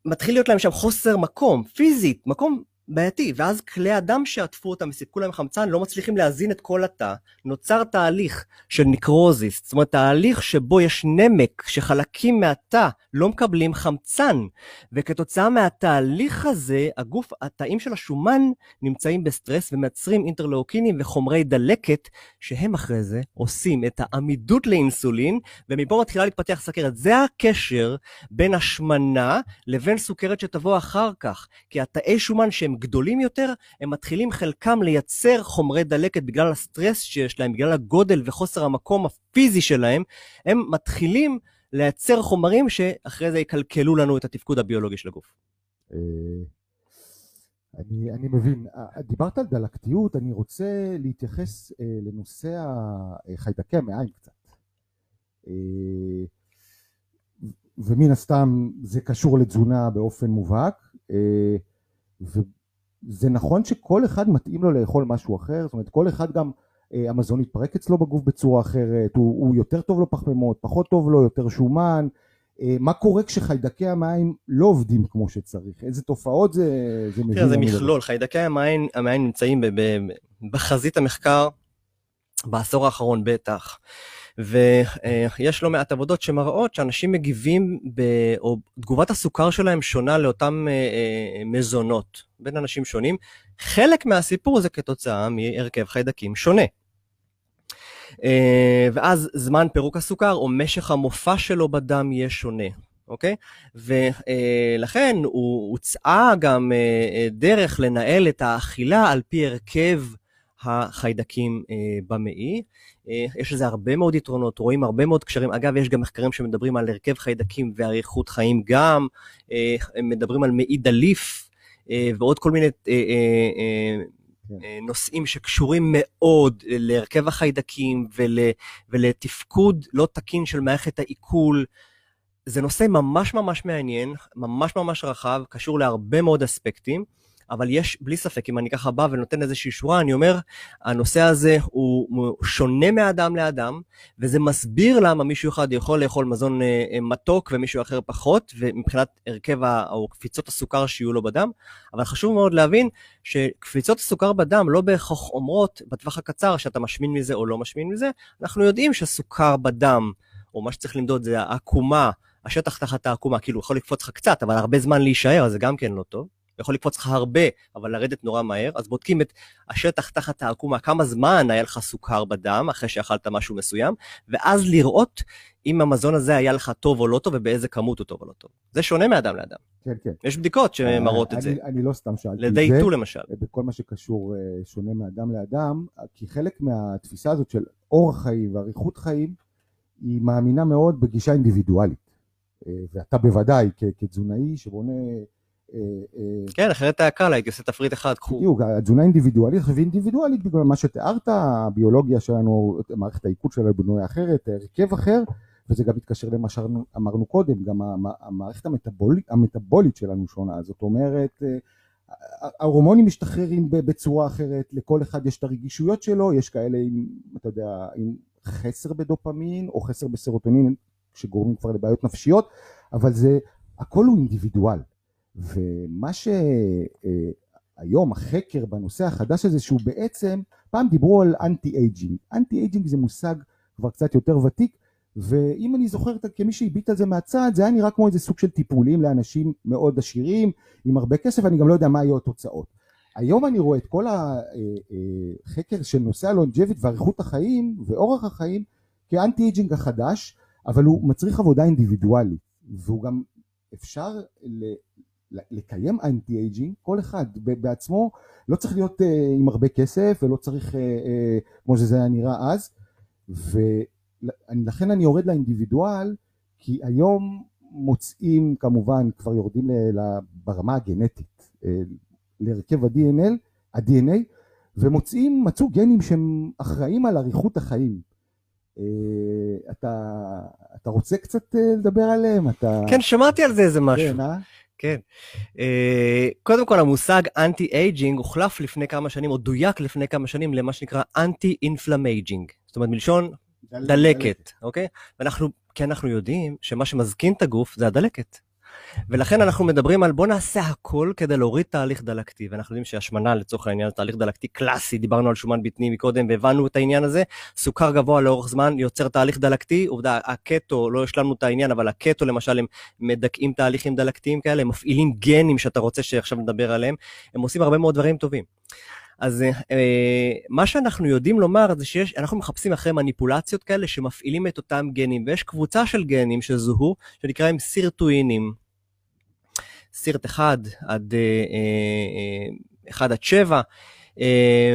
מתחיל להיות להם שם חוסר מקום, פיזית, מקום בעייתי, ואז כלי הדם שעטפו אותם וסיפקו להם חמצן לא מצליחים להזין את כל התא, נוצר תהליך של necrosis, זאת אומרת תהליך שבו יש נמק שחלקים מהתא לא מקבלים חמצן, וכתוצאה מהתהליך הזה הגוף, התאים של השומן נמצאים בסטרס ומייצרים אינטרלאוקינים וחומרי דלקת, שהם אחרי זה עושים את העמידות לאינסולין, ומפה מתחילה להתפתח סכרת. זה הקשר בין השמנה לבין סוכרת שתבוא אחר כך, כי התאי שומן שהם גדולים יותר, הם מתחילים חלקם לייצר חומרי דלקת בגלל הסטרס שיש להם, בגלל הגודל וחוסר המקום הפיזי שלהם, הם מתחילים לייצר חומרים שאחרי זה יקלקלו לנו את התפקוד הביולוגי של הגוף. אה, אני, אני מבין. דיברת על דלקתיות, אני רוצה להתייחס אה, לנושא חיידקי המעיים קצת. אה, ומן הסתם זה קשור לתזונה באופן מובהק. אה, וזה נכון שכל אחד מתאים לו לאכול משהו אחר, זאת אומרת כל אחד גם אה, המזון יתפרק אצלו בגוף בצורה אחרת, הוא, הוא יותר טוב לו פחמימות, פחות טוב לו, יותר שומן, אה, מה קורה כשחיידקי המים לא עובדים כמו שצריך? איזה תופעות זה, זה מביא? תראה, זה מכלול, חיידקי המים, המים נמצאים ב, ב, בחזית המחקר בעשור האחרון בטח. ויש לא מעט עבודות שמראות שאנשים מגיבים, ב, או תגובת הסוכר שלהם שונה לאותם אה, אה, מזונות בין אנשים שונים. חלק מהסיפור זה כתוצאה מהרכב חיידקים שונה. אה, ואז זמן פירוק הסוכר או משך המופע שלו בדם יהיה שונה. אוקיי? ולכן הוא הוצאה גם דרך לנהל את האכילה על פי הרכב החיידקים במעי. אה, יש לזה הרבה מאוד יתרונות, רואים הרבה מאוד קשרים. אגב, יש גם מחקרים שמדברים על הרכב חיידקים ואריכות חיים גם, אה, הם מדברים על מעי דליף אה, ועוד כל מיני כן. נושאים שקשורים מאוד להרכב החיידקים ול, ולתפקוד לא תקין של מערכת העיכול. זה נושא ממש ממש מעניין, ממש ממש רחב, קשור להרבה מאוד אספקטים. אבל יש, בלי ספק, אם אני ככה בא ונותן איזושהי שורה, אני אומר, הנושא הזה הוא שונה מאדם לאדם, וזה מסביר למה מישהו אחד יכול לאכול מזון אה, אה, מתוק ומישהו אחר פחות, ומבחינת הרכב או קפיצות הסוכר שיהיו לו בדם, אבל חשוב מאוד להבין שקפיצות הסוכר בדם לא בהכרח אומרות בטווח הקצר שאתה משמין מזה או לא משמין מזה, אנחנו יודעים שסוכר בדם, או מה שצריך למדוד זה העקומה, השטח תחת העקומה, כאילו יכול לקפוץ לך קצת, אבל הרבה זמן להישאר, אז זה גם כן לא טוב. יכול לקפוץ לך הרבה, אבל לרדת נורא מהר, אז בודקים את השטח תחת העקומה, כמה זמן היה לך סוכר בדם אחרי שאכלת משהו מסוים, ואז לראות אם המזון הזה היה לך טוב או לא טוב, ובאיזה כמות הוא טוב או לא טוב. זה שונה מאדם לאדם. כן, כן. יש בדיקות שמראות את זה. אני לא סתם שאלתי את זה. לידי טו למשל. בכל מה שקשור אה, שונה מאדם לאדם, כי חלק מהתפיסה הזאת של אורח חיים ואריכות חיים, היא מאמינה מאוד בגישה אינדיבידואלית. אה, ואתה בוודאי כתזונאי שבונה אה, אה, כן, אחרת היה קל, הייתי עושה תפריט אחד, קחו. בדיוק, התזונה אינדיבידואלית, ואינדיבידואלית בגלל מה שתיארת, הביולוגיה שלנו, מערכת העיכול שלנו בנויה אחרת, הרכב אחר, וזה גם מתקשר למה שאמרנו קודם, גם המערכת המטבולית, המטבולית שלנו שונה, זאת אומרת, אה, ההורמונים משתחררים בצורה אחרת, לכל אחד יש את הרגישויות שלו, יש כאלה עם, אתה יודע, עם חסר בדופמין או חסר בסרוטונין שגורמים כבר לבעיות נפשיות, אבל זה, הכל הוא אינדיבידואל. ומה שהיום החקר בנושא החדש הזה שהוא בעצם פעם דיברו על anti-aging anti-aging זה מושג כבר קצת יותר ותיק ואם אני זוכר כמי שהביט על זה מהצד זה היה נראה כמו איזה סוג של טיפולים לאנשים מאוד עשירים עם הרבה כסף אני גם לא יודע מה היו התוצאות. היום אני רואה את כל החקר אה, אה, של נושא ה longevity ואריכות החיים ואורח החיים כ anti-aging החדש אבל הוא מצריך עבודה אינדיבידואלית והוא גם אפשר לקיים anti-aging, כל אחד בעצמו לא צריך להיות אה, עם הרבה כסף ולא צריך אה, אה, כמו שזה היה נראה אז ולכן אני יורד לאינדיבידואל כי היום מוצאים כמובן כבר יורדים ברמה הגנטית להרכב ה-DNA, ה-DNA ומוצאים, מצאו גנים שהם אחראים על אריכות החיים אתה, אתה רוצה קצת לדבר עליהם? אתה... כן, שמעתי על זה איזה משהו. כן, אה? כן. אה, קודם כל המושג anti-aging הוחלף לפני כמה שנים, או דויק לפני כמה שנים למה שנקרא anti-inflammaging. זאת אומרת מלשון דל... דלקת, אוקיי? ואנחנו, כי אנחנו יודעים שמה שמזקין את הגוף זה הדלקת. ולכן אנחנו מדברים על בוא נעשה הכל כדי להוריד תהליך דלקתי, ואנחנו יודעים שהשמנה לצורך העניין זה תהליך דלקתי קלאסי, דיברנו על שומן בטני מקודם והבנו את העניין הזה, סוכר גבוה לאורך זמן יוצר תהליך דלקתי, עובדה, הקטו, לא השלמנו את העניין, אבל הקטו למשל הם מדכאים תהליכים דלקתיים כאלה, הם מפעילים גנים שאתה רוצה שעכשיו נדבר עליהם, הם עושים הרבה מאוד דברים טובים. אז אה, מה שאנחנו יודעים לומר זה שאנחנו מחפשים אחרי מניפולציות כאלה שמפעילים את אותם גנים, ויש קבוצה של גנים שזוהו, שנקראים סירטואינים. סירט 1 עד 1 אה, אה, עד 7, אה,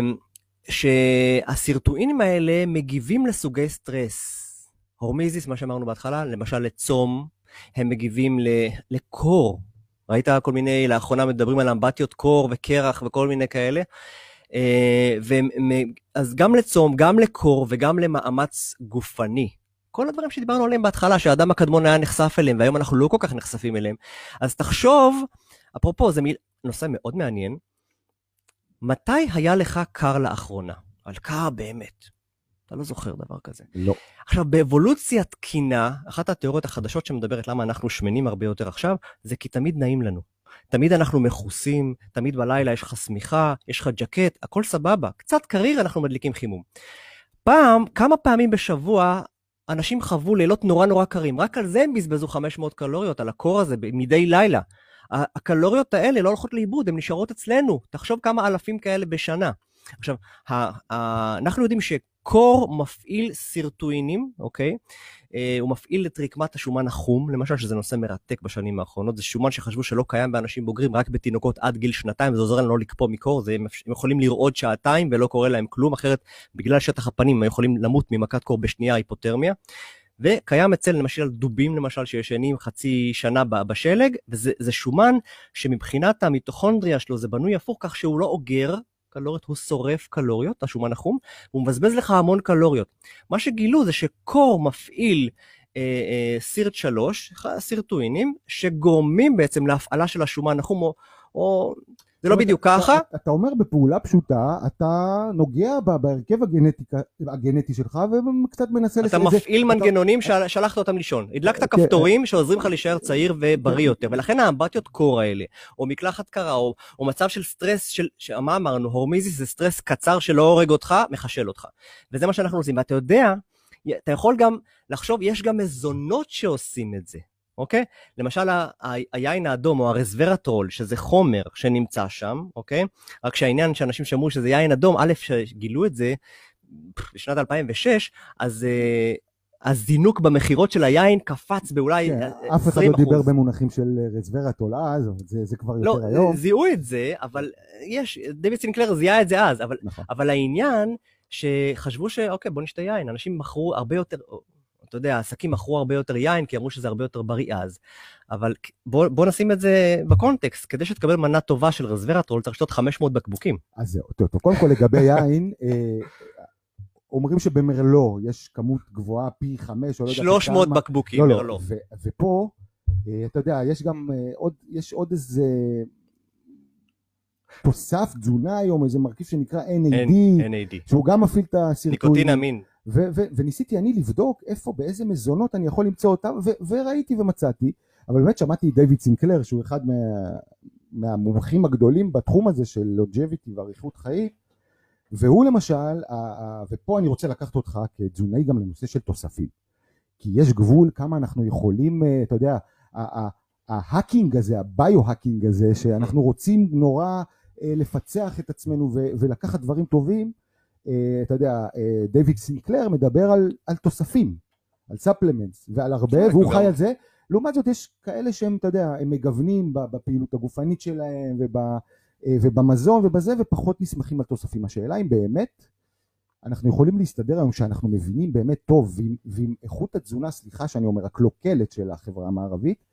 שהסירטואינים האלה מגיבים לסוגי סטרס. הורמיזיס, מה שאמרנו בהתחלה, למשל לצום, הם מגיבים לקור, ראית כל מיני, לאחרונה מדברים על אמבטיות קור וקרח וכל מיני כאלה. אה, אז גם לצום, גם לקור וגם למאמץ גופני. כל הדברים שדיברנו עליהם בהתחלה, שהאדם הקדמון היה נחשף אליהם, והיום אנחנו לא כל כך נחשפים אליהם. אז תחשוב, אפרופו, זה מיל... נושא מאוד מעניין, מתי היה לך קר לאחרונה? על קר באמת. אתה לא זוכר דבר כזה. לא. עכשיו, באבולוציה תקינה, אחת התיאוריות החדשות שמדברת למה אנחנו שמנים הרבה יותר עכשיו, זה כי תמיד נעים לנו. תמיד אנחנו מכוסים, תמיד בלילה יש לך שמיכה, יש לך ג'קט, הכל סבבה. קצת קריר, אנחנו מדליקים חימום. פעם, כמה פעמים בשבוע, אנשים חוו לילות נורא נורא קרים, רק על זה הם בזבזו 500 קלוריות, על הקור הזה, מדי לילה. הקלוריות האלה לא הולכות לאיבוד, הן נשארות אצלנו. תחשוב כמה אלפים כאלה בשנה. עכשיו, אנחנו יודעים שקור מפעיל סירטואינים, אוקיי? אה, הוא מפעיל את רקמת השומן החום, למשל, שזה נושא מרתק בשנים האחרונות. זה שומן שחשבו שלא קיים באנשים בוגרים, רק בתינוקות עד גיל שנתיים, וזה עוזר לנו לא לקפוא מקור, זה, הם יכולים לרעוד שעתיים ולא קורה להם כלום, אחרת בגלל שטח הפנים הם יכולים למות ממכת קור בשנייה היפותרמיה. וקיים אצל למשל דובים למשל שישנים חצי שנה בשלג, וזה שומן שמבחינת המיטוכונדריה שלו זה בנוי הפוך כך שהוא לא אוגר קלוריות, הוא שורף קלוריות, השומן החום, והוא מבזבז לך המון קלוריות. מה שגילו זה שקור מפעיל אה, אה, סירט 3, סירטואינים, שגורמים בעצם להפעלה של השומן החום, או, או זה לא בדיוק ככה. אתה אומר בפעולה פשוטה, אתה נוגע בהרכב הגנטי שלך וקצת מנסה... אתה מפעיל מנגנונים ששלחת אותם לישון. הדלקת כן. כפתורים שעוזרים לך להישאר צעיר ובריא יותר, ולכן האמבטיות קור האלה, או מקלחת קרה, או מצב של סטרס, של מה אמרנו, hormesis זה סטרס קצר שלא הורג אותך, מחשל אותך. וזה מה שאנחנו עושים. ואתה יודע, אתה יכול גם לחשוב, יש גם מזונות שעושים את זה. אוקיי? למשל היין האדום או הרזוורטרול, שזה חומר שנמצא שם, אוקיי? רק שהעניין שאנשים שמעו שזה יין אדום, א', שגילו את זה בשנת 2006, אז... אה, הזינוק במכירות של היין קפץ באולי כן, 20%. אף אחד לא דיבר במונחים של רזוורטרול אז, זה, זה כבר לא, יותר היום. לא, זיהו את זה, אבל יש, דויד סינקלר זיהה את זה אז, אבל, נכון. אבל העניין שחשבו שאוקיי, בוא נשתה יין, אנשים מכרו הרבה יותר, אתה יודע, העסקים מכרו הרבה יותר יין, כי אמרו שזה הרבה יותר בריא אז. אבל בוא, בוא נשים את זה בקונטקסט, כדי שתקבל מנה טובה של רזוורטרול, צריך לשתות 500 בקבוקים. אז זהו, טוב, קודם כל לגבי יין, אה, אומרים שבמרלו יש כמות גבוהה פי חמש, או לא יודע 300 בקבוקים, לא, מרלו. לא, ופה, אה, אתה יודע, יש גם אה, עוד, יש עוד איזה תוסף תזונה היום, איזה מרכיב שנקרא NAD, NAD. שהוא גם מפעיל את הסרטונים. ניקוטין אמין. ו- ו- וניסיתי אני לבדוק איפה, באיזה מזונות אני יכול למצוא אותם, ו- וראיתי ומצאתי, אבל באמת שמעתי את דיוויד סינקלר, שהוא אחד מה, מהמומחים הגדולים בתחום הזה של לוג'ביטי ואריכות חיים, והוא למשל, ופה אני רוצה לקחת אותך כתזונאי גם לנושא של תוספים, כי יש גבול כמה אנחנו יכולים, אה, אתה יודע, ה hacking הזה, ה biohacking הזה, שאנחנו רוצים נורא אה, לפצח את עצמנו ולקחת דברים טובים, אתה יודע, אה, דיוויד סינקלר מדבר על, על תוספים, על supplements ועל הרבה, והוא חי על זה. לעומת זאת יש כאלה שהם, אתה יודע, הם מגוונים בפעילות הגופנית שלהם וב, אה, ובמזון ובזה, ופחות נסמכים על תוספים. השאלה אם באמת אנחנו יכולים להסתדר היום שאנחנו מבינים באמת טוב, ועם, ועם איכות התזונה, סליחה שאני אומר, הקלוקלת של החברה המערבית,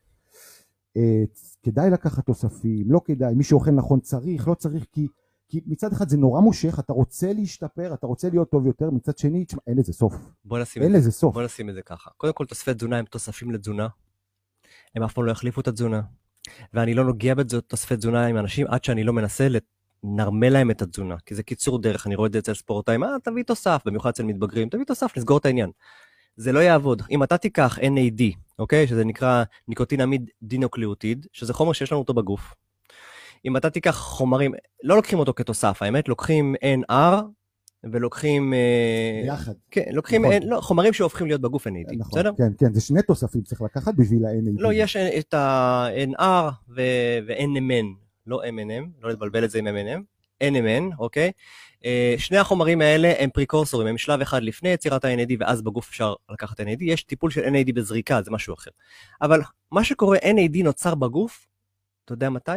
כדאי לקחת תוספים, לא כדאי, מי שאוכל נכון צריך, לא צריך, כי כי מצד אחד זה נורא מושך, אתה רוצה להשתפר, אתה רוצה להיות טוב יותר, מצד שני, תשמע, אין לזה סוף. בוא נשים אין לזה סוף. בוא נשים את זה ככה. קודם כל, תוספי תזונה הם תוספים לתזונה. הם אף פעם לא יחליפו את התזונה. ואני לא נוגע בתוספי תזונה עם אנשים עד שאני לא מנסה לנרמל להם את התזונה. כי זה קיצור דרך, אני רואה את זה אצל ספורטאים, אה, תביא תוסף, במיוחד אצל מתבגרים, תביא תוסף, נסגור את העניין. זה לא יעבוד. אם אתה תיקח NAD, אוקיי? שזה נקרא ניקוטינמיד דינוקליאוטיד, שזה חומר שיש לנו אותו בגוף, אם אתה תיקח חומרים, לא לוקחים אותו כתוסף, האמת, לוקחים NR ולוקחים... אה, ביחד. כן, לוקחים נכון. לא, חומרים שהופכים להיות בגוף NAD, נכון, בסדר? כן, כן, זה שני תוספים צריך לקחת בשביל ה-NAD. לא, יש את ה-NR ו-NMN, לא MNM, לא לבלבל את זה עם MNM, NMN, אוקיי? Uh, שני החומרים האלה הם פריקורסורים, הם שלב אחד לפני יצירת ה-NAD ואז בגוף אפשר לקחת NAD, יש טיפול של NAD בזריקה, זה משהו אחר. אבל מה שקורה, NAD נוצר בגוף, אתה יודע מתי?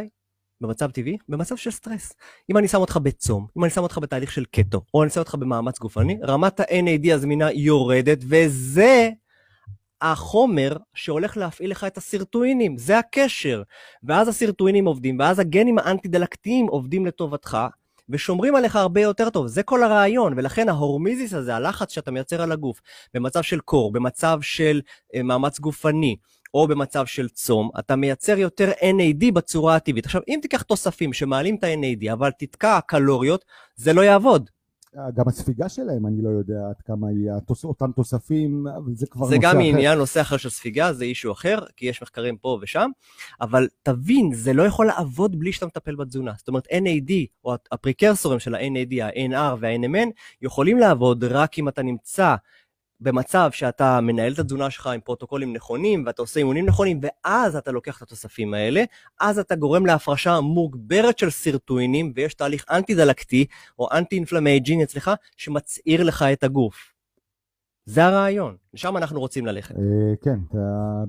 במצב טבעי, במצב של סטרס. אם אני שם אותך בצום, אם אני שם אותך בתהליך של קטו, או אני שם אותך במאמץ גופני, רמת ה-NAD הזמינה יורדת, וזה החומר שהולך להפעיל לך את הסירטואינים, זה הקשר. ואז הסירטואינים עובדים, ואז הגנים האנטי-דלקתיים עובדים לטובתך, ושומרים עליך הרבה יותר טוב, זה כל הרעיון, ולכן ההורמיזיס הזה, הלחץ שאתה מייצר על הגוף, במצב של קור, במצב של אה, מאמץ גופני, או במצב של צום, אתה מייצר יותר NAD בצורה הטבעית. עכשיו, אם תיקח תוספים שמעלים את ה-NAD, אבל תתקע קלוריות, זה לא יעבוד. גם הספיגה שלהם, אני לא יודע עד כמה היא, התוס, אותם תוספים, זה כבר זה נושא גם אחר. עניין, נושא אחר של ספיגה, זה אישו אחר, כי יש מחקרים פה ושם, אבל תבין, זה לא יכול לעבוד בלי שאתה מטפל בתזונה. זאת אומרת, NAD, או הפריקרסורים של ה-NAD, ה-NR וה-NMN, יכולים לעבוד רק אם אתה נמצא במצב שאתה מנהל את התזונה שלך עם פרוטוקולים נכונים, ואתה עושה אימונים נכונים, ואז אתה לוקח את התוספים האלה, אז אתה גורם להפרשה מוגברת של סירטואינים, ויש תהליך אנטי-דלקתי, או אנטי-אינפלמייג'ין אצלך, שמצעיר לך את הגוף. זה הרעיון, לשם אנחנו רוצים ללכת. אה, כן,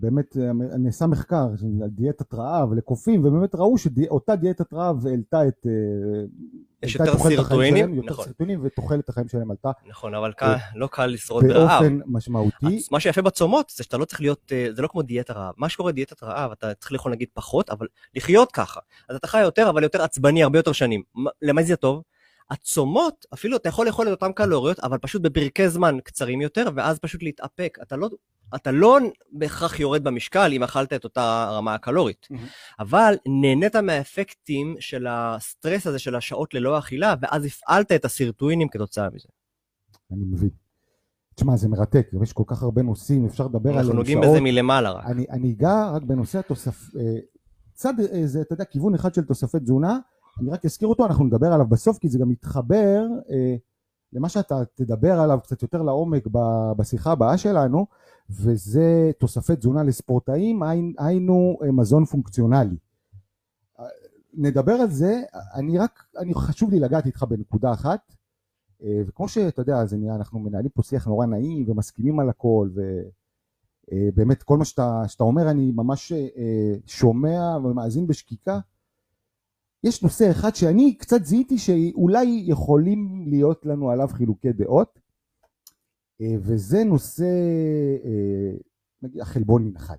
באמת אה, נעשה מחקר על דיאטת רעב לקופים, ובאמת ראו שאותה דיאטת רעב העלתה את... אה, יש יותר שלהם, יותר נכון. סירטואינים, ותוחלת החיים שלהם עלתה נכון, אבל קל, לא קל לשרוד ברעב. באופן משמעותי. אז מה שיפה בצומות זה שאתה לא צריך להיות, אה, זה לא כמו דיאטה רעב. מה שקורה דיאטת רעב, אתה צריך לאכול נגיד פחות, אבל לחיות ככה. אז אתה חי יותר, אבל יותר עצבני הרבה יותר שנים. מה- למה זה טוב? הצומות, אפילו אתה יכול לאכול את אותן קלוריות, אבל פשוט בפרקי זמן קצרים יותר, ואז פשוט להתאפק. אתה לא, אתה לא בהכרח יורד במשקל אם אכלת את אותה רמה הקלורית, מהמם. אבל נהנית מהאפקטים של הסטרס הזה של השעות ללא אכילה, ואז הפעלת את הסירטואינים כתוצאה מזה. אני מבין. תשמע, זה מרתק, יש כל כך הרבה נושאים, אפשר לדבר עליהם אנחנו שעות. נוגעים בזה מלמעלה רק. אני, אני אגע רק בנושא התוסף... אה, צד, אה, זה, אתה יודע, כיוון אחד של תוספי תזונה, אני רק אזכיר אותו, אנחנו נדבר עליו בסוף, כי זה גם מתחבר אה, למה שאתה תדבר עליו קצת יותר לעומק ב- בשיחה הבאה שלנו, וזה תוספי תזונה לספורטאים, היינו- אה, מזון פונקציונלי. אה, נדבר על זה, אני רק, אני חשוב לי לגעת איתך בנקודה אחת, אה, וכמו שאתה יודע, זה נראה, אנחנו מנהלים פה שיח נורא נעים ומסכימים על הכל, ובאמת כל מה שאתה, שאתה אומר אני ממש אה, שומע ומאזין בשקיקה. יש נושא אחד שאני קצת זיהיתי שאולי יכולים להיות לנו עליו חילוקי דעות, אה, וזה נושא, אה, נגיד, החלבון מן החי,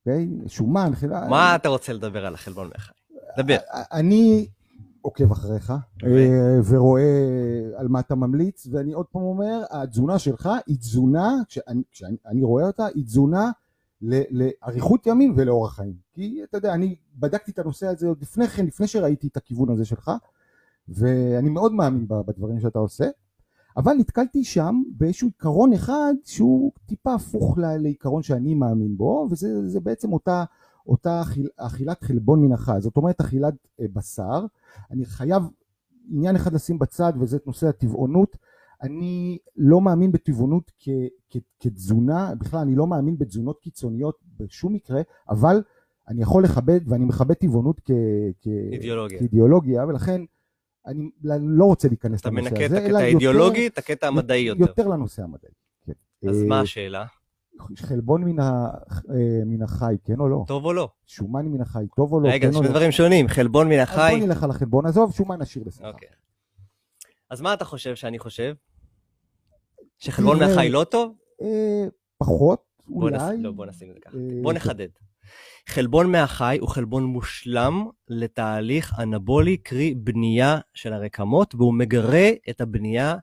אוקיי? שומן, חלבון. מה אתה רוצה לדבר על החלבון מהחי? דבר. אני עוקב אחריך אה, ורואה על מה אתה ממליץ, ואני עוד פעם אומר, התזונה שלך היא תזונה, כשאני, כשאני אני רואה אותה, היא תזונה לאריכות ימים ולאורח חיים. כי אתה יודע, אני בדקתי את הנושא הזה עוד לפני כן, לפני שראיתי את הכיוון הזה שלך, ואני מאוד מאמין בדברים שאתה עושה, אבל נתקלתי שם באיזשהו עיקרון אחד שהוא טיפה הפוך לעיקרון שאני מאמין בו, וזה זה בעצם אותה, אותה אכיל, אכילת חלבון מן החי, זאת אומרת אכילת אה, בשר. אני חייב עניין אחד לשים בצד, וזה את נושא הטבעונות. אני לא מאמין בטבעונות כ, כ, כתזונה, בכלל אני לא מאמין בתזונות קיצוניות בשום מקרה, אבל אני יכול לכבד, ואני מכבד טבעונות כ, כ, אידיאולוגיה. כאידיאולוגיה, ולכן אני לא רוצה להיכנס אתה לנושא מנקה את הזה, הקטע האידיאולוגי, את הקטע המדעי יותר. יותר לנושא המדעי. כן. אז אה, מה השאלה? חלבון מן, ה, אה, מן החי, כן או לא? טוב או לא? שומן מן החי, טוב או לא? רגע, כן זה או שני לא? דברים שונים, חלבון מן אז החי. בוא נלך על החלבון, עזוב, שומן נשאיר לשיחה. אוקיי. אז מה אתה חושב שאני חושב? שחלבון מהחי לא טוב? אה, פחות, בוא אולי. נס- לא, בוא נשים את זה ככה. אה, בוא נחדד. חלבון מהחי הוא חלבון מושלם לתהליך אנבולי, קרי בנייה של הרקמות, והוא מגרה את הבנייה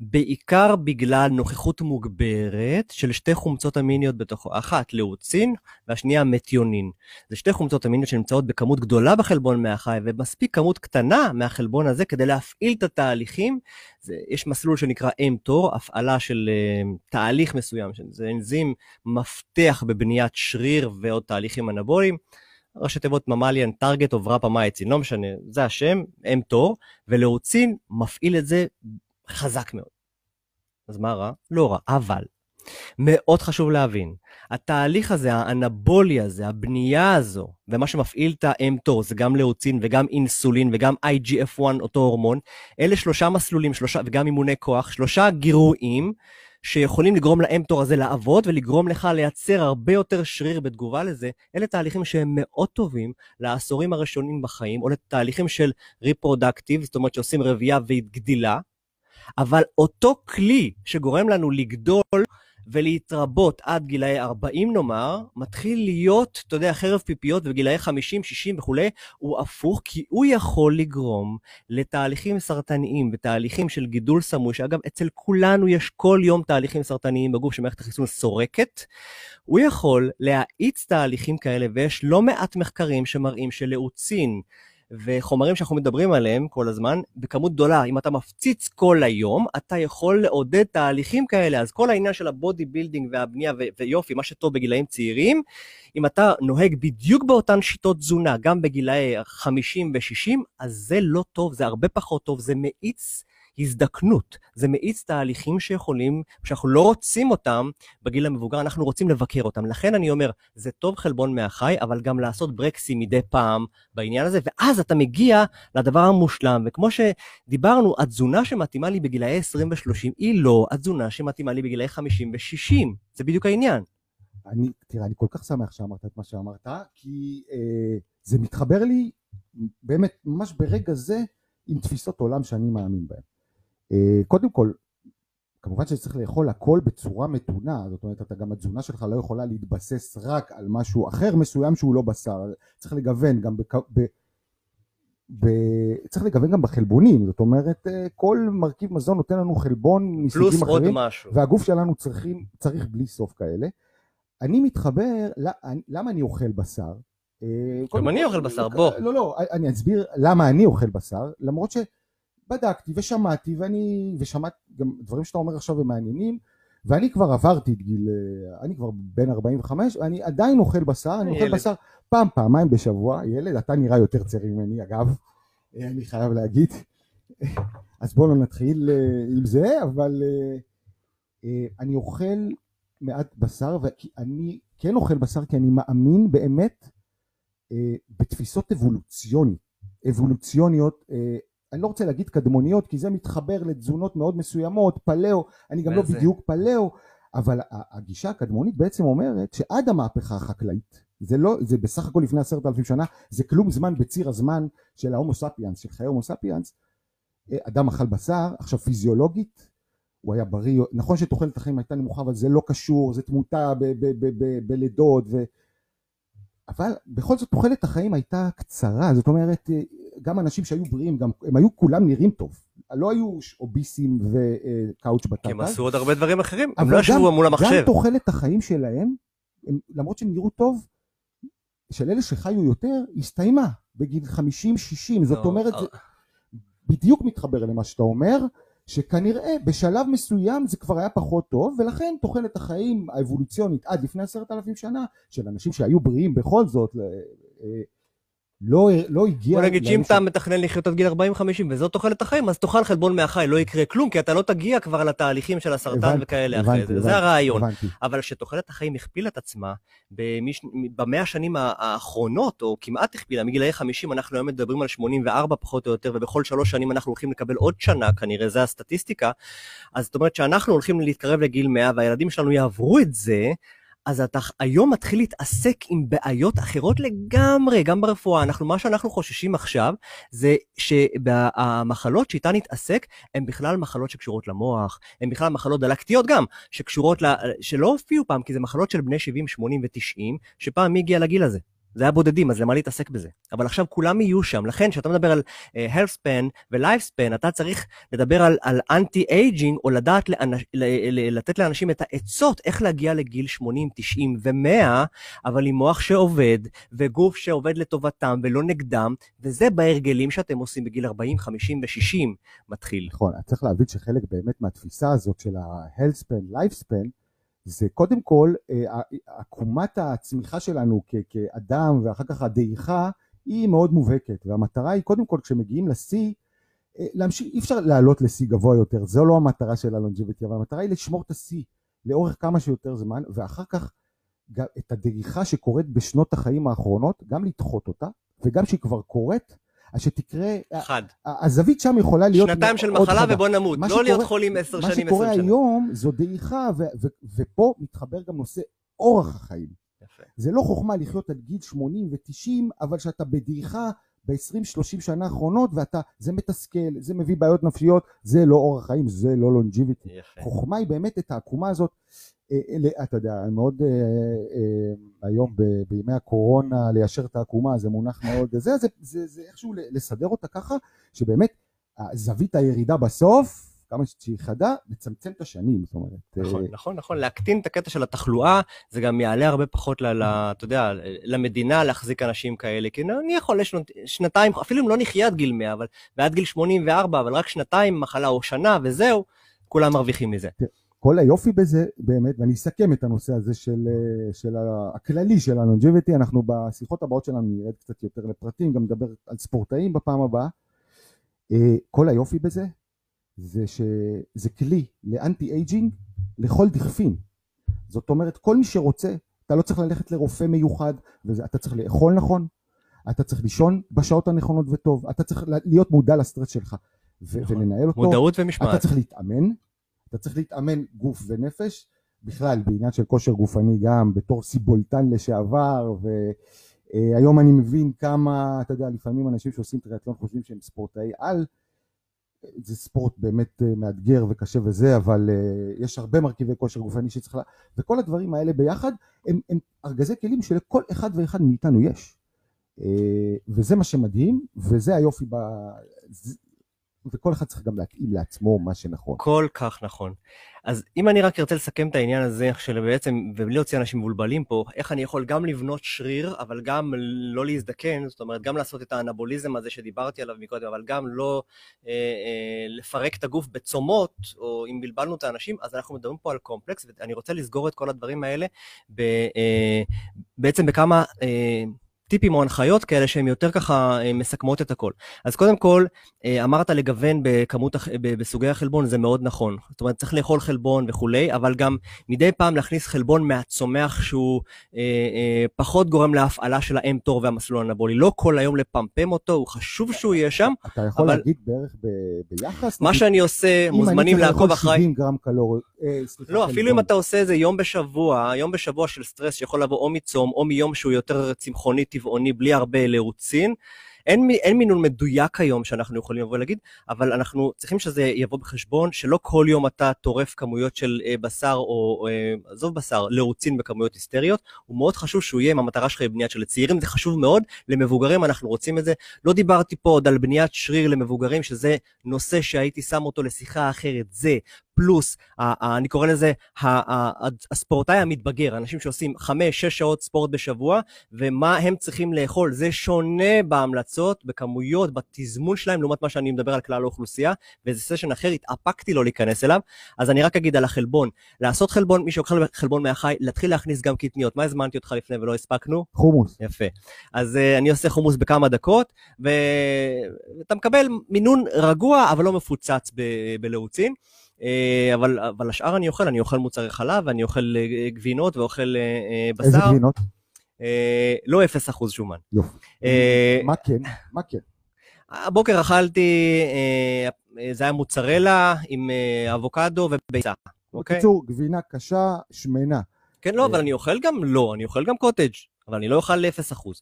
בעיקר בגלל נוכחות מוגברת של שתי חומצות אמיניות בתוכו, אחת לאוצין והשנייה מתיונין. זה שתי חומצות אמיניות שנמצאות בכמות גדולה בחלבון מהחי, ומספיק כמות קטנה מהחלבון הזה כדי להפעיל את התהליכים. זה, יש מסלול שנקרא mTOR, הפעלה של uh, תהליך מסוים, זה אנזים מפתח בבניית שריר ועוד תהליכים אנבוליים. ראשי תיבות ממליאן טארגט או ורפמייצין, לא משנה, זה השם, mTOR, ולאוצין מפעיל את זה חזק מאוד. אז מה רע? לא רע, אבל מאוד חשוב להבין, התהליך הזה, האנבולי הזה, הבנייה הזו, ומה שמפעיל את ה-mTOR, זה גם לאוצין וגם אינסולין וגם IGF-1, אותו הורמון, אלה שלושה מסלולים, שלושה, וגם אימוני כוח, שלושה גירויים שיכולים לגרום ל-mTOR הזה לעבוד ולגרום לך לייצר הרבה יותר שריר בתגובה לזה. אלה תהליכים שהם מאוד טובים לעשורים הראשונים בחיים, או לתהליכים של reproductive, זאת אומרת שעושים רבייה וגדילה, אבל אותו כלי שגורם לנו לגדול ולהתרבות עד גילאי 40 נאמר, מתחיל להיות, אתה יודע, חרב פיפיות וגילאי 50, 60 וכולי, הוא הפוך, כי הוא יכול לגרום לתהליכים סרטניים ותהליכים של גידול סמוי, שאגב, אצל כולנו יש כל יום תהליכים סרטניים בגוף שמערכת החיסון סורקת, הוא יכול להאיץ תהליכים כאלה, ויש לא מעט מחקרים שמראים שלאוצין, וחומרים שאנחנו מדברים עליהם כל הזמן, בכמות גדולה, אם אתה מפציץ כל היום, אתה יכול לעודד תהליכים כאלה. אז כל העניין של ה body building והבנייה ו- ויופי, מה שטוב בגילאים צעירים, אם אתה נוהג בדיוק באותן שיטות תזונה, גם בגילאי 50 ו-60, אז זה לא טוב, זה הרבה פחות טוב, זה מאיץ הזדקנות, זה מאיץ תהליכים שיכולים, שאנחנו לא רוצים אותם בגיל המבוגר, אנחנו רוצים לבקר אותם. לכן אני אומר, זה טוב חלבון מהחי, אבל גם לעשות ברקסים מדי פעם בעניין הזה, ואז אתה מגיע לדבר המושלם. וכמו שדיברנו, התזונה שמתאימה לי בגילאי 20 ו-30 היא לא התזונה שמתאימה לי בגילאי 50 ו-60. זה בדיוק העניין. אני, תראה, אני כל כך שמח שאמרת את מה שאמרת, כי אה, זה מתחבר לי באמת ממש ברגע זה עם תפיסות עולם שאני מאמין בהן. אה, קודם כל, כמובן שצריך לאכול הכל בצורה מתונה, זאת אומרת, אתה גם התזונה שלך לא יכולה להתבסס רק על משהו אחר מסוים שהוא לא בשר, צריך לגוון גם בכ... ב... ב... צריך לגוון גם בחלבונים, זאת אומרת, אה, כל מרכיב מזון נותן לנו חלבון מסוגים אחרים, משהו. והגוף שלנו צריכים, צריך בלי סוף כאלה. אני מתחבר, למה אני אוכל בשר? אה, גם אני אוכל בשר, בוא. לא, לא, אני אסביר למה אני אוכל בשר, למרות ש... בדקתי ושמעתי ואני, ושמעתי גם דברים שאתה אומר עכשיו הם מעניינים ואני כבר עברתי את גיל, אני כבר בן 45 ואני עדיין אוכל בשר, אני אוכל בשר פעם, פעמיים בשבוע, ילד, אתה נראה יותר צעיר ממני אגב, אני חייב להגיד, אז בואו לא נתחיל אה, עם זה, אבל אה, אה, אני אוכל מעט בשר ואני כן אוכל בשר כי אני מאמין באמת בתפיסות אבולוציוניות, אבולוציוניות אני לא רוצה להגיד קדמוניות כי זה מתחבר לתזונות מאוד מסוימות, פלאו, אני גם לא בדיוק פלאו, אבל הגישה הקדמונית בעצם אומרת שעד המהפכה החקלאית, זה לא, זה בסך הכל לפני עשרת אלפים שנה, זה כלום זמן בציר הזמן של ההומו ספיאנס, של חיי הומו ספיאנס, אה, אדם אכל בשר, עכשיו פיזיולוגית, הוא היה בריא, נכון שתוחלת החיים הייתה נמוכה אבל זה לא קשור, זה תמותה בלידות, ו... אבל בכל זאת תוחלת החיים הייתה קצרה, זאת אומרת אה, גם אנשים שהיו בריאים, גם, הם היו כולם נראים טוב. לא היו אוביסים וקאוץ' בטטה. הם עשו עוד הרבה דברים אחרים, הם לא ישבו מול המחשב. גם תוחלת החיים שלהם, הם, למרות שהם נראו טוב, של אלה שחיו יותר, הסתיימה בגיל 50-60. זאת לא, אומרת, זה בדיוק מתחבר למה שאתה אומר, שכנראה בשלב מסוים זה כבר היה פחות טוב, ולכן תוחלת החיים האבולוציונית עד לפני עשרת אלפים שנה, של אנשים שהיו בריאים בכל זאת, אה, לא, לא הגיע... בוא נגיד שאם אתה מתכנן לחיות עד גיל 40-50 וזאת תוחלת החיים, אז תאכל חלבון מהחי, לא יקרה כלום, כי אתה לא תגיע כבר לתהליכים של הסרטן הבנתי, וכאלה הבנתי, אחרי זה, הבנתי, זה הרעיון. הבנתי. אבל שתוחלת החיים הכפילה את עצמה, במש... במאה השנים האחרונות, או כמעט הכפילה, מגילאי 50 אנחנו היום מדברים על 84 פחות או יותר, ובכל שלוש שנים אנחנו הולכים לקבל עוד שנה, כנראה זה הסטטיסטיקה, אז זאת אומרת שאנחנו הולכים להתקרב לגיל 100 והילדים שלנו יעברו את זה, אז אתה היום מתחיל להתעסק עם בעיות אחרות לגמרי, גם ברפואה. אנחנו, מה שאנחנו חוששים עכשיו, זה שהמחלות שאיתן נתעסק, הן בכלל מחלות שקשורות למוח, הן בכלל מחלות דלקתיות גם, שקשורות, ל, שלא הופיעו פעם, כי זה מחלות של בני 70, 80 ו-90, שפעם מי הגיע לגיל הזה? זה היה בודדים, אז למה להתעסק בזה? אבל עכשיו כולם יהיו שם, לכן כשאתה מדבר על uh, health span ו-life span, אתה צריך לדבר על, על anti-aging, או לדעת לאנש, ל, ל, לתת לאנשים את העצות איך להגיע לגיל 80, 90 ו-100, אבל עם מוח שעובד, וגוף שעובד לטובתם ולא נגדם, וזה בהרגלים שאתם עושים בגיל 40, 50 ו-60 מתחיל. נכון, צריך להבין שחלק באמת מהתפיסה הזאת של ה-health span, life span, זה קודם כל אה, עקומת הצמיחה שלנו כאדם ואחר כך הדעיכה היא מאוד מובהקת. והמטרה היא קודם כל כשמגיעים לשיא אה, להמשיך, אי אפשר לעלות לשיא גבוה יותר, זו לא המטרה של הלונג'יביטי, אבל המטרה היא לשמור את השיא לאורך כמה שיותר זמן ואחר כך את הדעיכה שקורית בשנות החיים האחרונות, גם לדחות אותה וגם שהיא כבר קורית אז שתקרה, חד. הזווית שם יכולה להיות שנתיים של מחלה חדה. ובוא נמות, לא שקורה, להיות חולים עשר שנים, עשר שנים. מה שקורה היום זו דעיכה, ופה מתחבר גם נושא אורח החיים. יפה. זה לא חוכמה לחיות עד גיל 80 ו-90, אבל שאתה בדעיכה ב-20-30 שנה האחרונות, ואתה, זה מתסכל, זה מביא בעיות נפשיות, זה לא אורח חיים, זה לא לונג'יביטי. חוכמה היא באמת את העקומה הזאת, אתה יודע, מאוד אה, אה, היום בימי הקורונה ליישר את העקומה זה מונח מאוד, זה, זה, זה, זה איכשהו לסדר אותה ככה, שבאמת זווית הירידה בסוף, כמה שהיא חדה, לצמצם את השנים, זאת אומרת. נכון, אה, נכון, נכון, להקטין את הקטע של התחלואה, זה גם יעלה הרבה פחות, ל, ל, אתה יודע, למדינה להחזיק אנשים כאלה, כי אני יכול לשנות, שנתיים, אפילו אם לא נחיה עד גיל 100, אבל ועד גיל 84, אבל רק שנתיים מחלה או שנה וזהו, כולם מרוויחים מזה. כל היופי בזה באמת, ואני אסכם את הנושא הזה של, אה, של הכללי של ה longevity, אנחנו בשיחות הבאות שלנו נרד קצת יותר לפרטים, גם נדבר על ספורטאים בפעם הבאה. אה, כל היופי בזה, זה שזה כלי ל anti-aging לכל דכפין. זאת אומרת, כל מי שרוצה, אתה לא צריך ללכת לרופא מיוחד, ואתה צריך לאכול נכון, אתה צריך לישון בשעות הנכונות וטוב, אתה צריך להיות מודע לסטרס שלך ו- נכון. ולנהל אותו. מודעות אתה ומשמעת. צריך להתאמן, אתה צריך להתאמן גוף ונפש, בכלל בעניין של כושר גופני גם בתור סיבולטן לשעבר, והיום אני מבין כמה, אתה יודע, לפעמים אנשים שעושים טריאטלון חושבים שהם ספורטאי על, זה ספורט באמת אה, מאתגר וקשה וזה, אבל אה, יש הרבה מרכיבי כושר גופני שצריך לה... וכל הדברים האלה ביחד הם, הם ארגזי כלים שלכל אחד ואחד מאיתנו יש. אה, וזה מה שמדהים, וזה היופי ב... וכל אחד צריך גם להתאים לעצמו מה שנכון. כל כך נכון. אז אם אני רק ארצה לסכם את העניין הזה של בעצם, ובלי להוציא אנשים מבולבלים פה, איך אני יכול גם לבנות שריר, אבל גם לא להזדקן, זאת אומרת, גם לעשות את האנבוליזם הזה שדיברתי עליו מקודם, אבל גם לא אה, אה, לפרק את הגוף בצומות, או אם בלבלנו את האנשים, אז אנחנו מדברים פה על קומפלקס, ואני רוצה לסגור את כל הדברים האלה ב, אה, בעצם בכמה... אה, טיפים או הנחיות כאלה שהן יותר ככה אה, מסכמות את הכל. אז קודם כל, אה, אמרת לגוון בכמות, בסוגי החלבון, זה מאוד נכון. זאת אומרת, צריך לאכול חלבון וכולי, אבל גם מדי פעם להכניס חלבון מהצומח שהוא אה, אה, פחות גורם להפעלה של האם-תור והמסלול האנבולי. לא כל היום לפמפם אותו, הוא חשוב שהוא יהיה שם. אתה יכול אבל- להגיד בערך ב- ביחס? מה שאני עושה, אם מוזמנים אני צריך לעקוב לאכול אחריי. 70 גרם קלוריות, אה, סליחה, לא, חלבון. אפילו אם אתה עושה איזה יום בשבוע, יום בשבוע של סטרס שיכול לבוא או מצום, או מיום שהוא יותר צמחוני, טבעוני, בלי הרבה לרוצין. אין, אין מינון מדויק היום שאנחנו יכולים לבוא ולהגיד, אבל אנחנו צריכים שזה יבוא בחשבון, שלא כל יום אתה טורף כמויות של אה, בשר, או אה, עזוב בשר, לרוצין בכמויות היסטריות. הוא מאוד חשוב שהוא יהיה עם המטרה שלך בבניית של צעירים, זה חשוב מאוד, למבוגרים אנחנו רוצים את זה. לא דיברתי פה עוד על בניית שריר למבוגרים, שזה נושא שהייתי שם אותו לשיחה אחרת. זה פלוס, אני קורא לזה הספורטאי המתבגר, אנשים שעושים 5-6 שעות ספורט בשבוע, ומה הם צריכים לאכול. זה שונה בהמלצות, בכמויות, בתזמון שלהם, לעומת מה שאני מדבר על כלל האוכלוסייה, ואיזה סשן אחר התאפקתי לא להיכנס אליו. אז אני רק אגיד על החלבון. לעשות חלבון, מי שאוכל חלבון מהחי, להתחיל להכניס גם קטניות. מה הזמנתי אותך לפני ולא הספקנו? חומוס. יפה. אז uh, אני עושה חומוס בכמה דקות, ואתה מקבל מינון רגוע, אבל לא מפוצץ ב- בלעוצין. Uh, אבל, אבל השאר אני אוכל, אני אוכל מוצרי חלב, אני אוכל uh, גבינות ואוכל uh, uh, איזה בשר. גבינות? לא 0% שומן. יופי. אה, מה כן? מה כן? הבוקר אכלתי, זה היה מוצרלה עם אבוקדו וביצה. אוקיי? בקיצור, גבינה קשה, שמנה. כן, לא, אבל אני אוכל גם לא, אני אוכל גם קוטג', אבל אני לא אוכל 0%.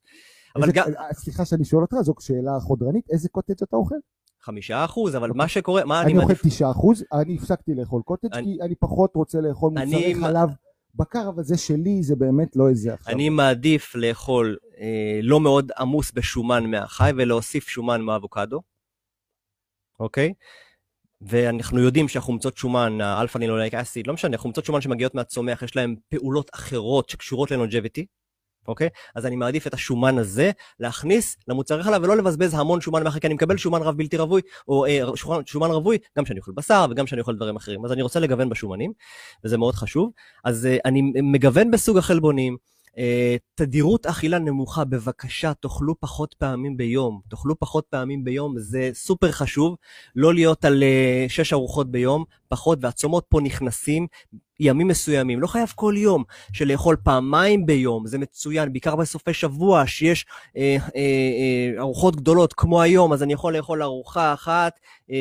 אבל איזה- גם... אה, סליחה שאני שואל אותך, זו שאלה חודרנית, איזה קוטג' אתה אוכל? חמישה אחוז, אבל מה שקורה, מה אני אני אוכל? תשעה אחוז, אני הפסקתי לאכול קוטג' כי אני פחות רוצה לאכול מוצרי חלב בקר, אבל זה שלי, זה באמת לא איזה עכשיו. אני מעדיף לאכול אה, לא מאוד עמוס בשומן מהחי ולהוסיף שומן מאבוקדו, אוקיי? ואנחנו יודעים שהחומצות שומן, ה alpha-linolenic acid, לא משנה, חומצות שומן שמגיעות מהצומח, יש להן פעולות אחרות שקשורות ל longevity, אוקיי? אז אני מעדיף את השומן הזה להכניס למוצרי חלב ולא לבזבז המון שומן מהחי, כי אני מקבל שומן רב בלתי רווי, או אה, שומן, שומן רווי, גם כשאני אוכל בשר וגם כשאני אוכל דברים אחרים. אז אני רוצה לגוון בשומנים, וזה מאוד חשוב. אז אה, אני מגוון בסוג החלבונים, אה, תדירות אכילה נמוכה, בבקשה, תאכלו פחות פעמים ביום. תאכלו פחות פעמים ביום, זה סופר חשוב. לא להיות על אה, שש ארוחות ביום, פחות, והצומות פה נכנסים ימים מסוימים, לא חייב כל יום, של לאכול פעמיים ביום, זה מצוין, בעיקר בסופי שבוע, שיש אה, אה, אה, ארוחות גדולות כמו היום, אז אני יכול לאכול ארוחה אחת, אה,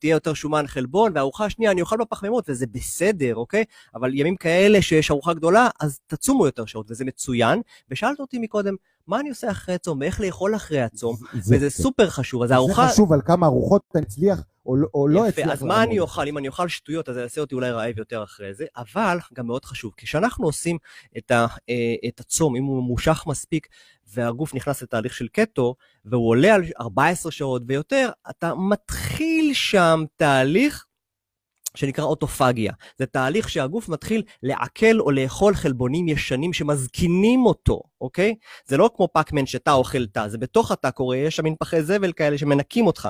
תהיה יותר שומן חלבון, והארוחה השנייה אני אוכל בפחמימות, וזה בסדר, אוקיי? אבל ימים כאלה שיש ארוחה גדולה, אז תצומו יותר שעות, וזה מצוין. ושאלת אותי מקודם, מה אני עושה אחרי הצום, ואיך לאכול אחרי הצום, זה- וזה סופר חשוב, אז הארוחה... זה חשוב על כמה ארוחות אתה הצליח או לא- או לא הצליח. יפה, אז מה אני אוכל? אם אני אוכל שטויות, אז זה יעשה אותי אולי רעב יותר אחרי זה, אבל גם מאוד חשוב, כשאנחנו עושים את, ה, אה, את הצום, אם הוא ממושך מספיק, והגוף נכנס לתהליך של קטו, והוא עולה על 14 שעות ויותר, אתה מתחיל שם תהליך שנקרא אוטופגיה. זה תהליך שהגוף מתחיל לעכל או לאכול חלבונים ישנים שמזקינים אותו, אוקיי? זה לא כמו פאקמן שאתה אוכל תא, זה בתוך התא קורה, יש שם מין פחי זבל כאלה שמנקים אותך.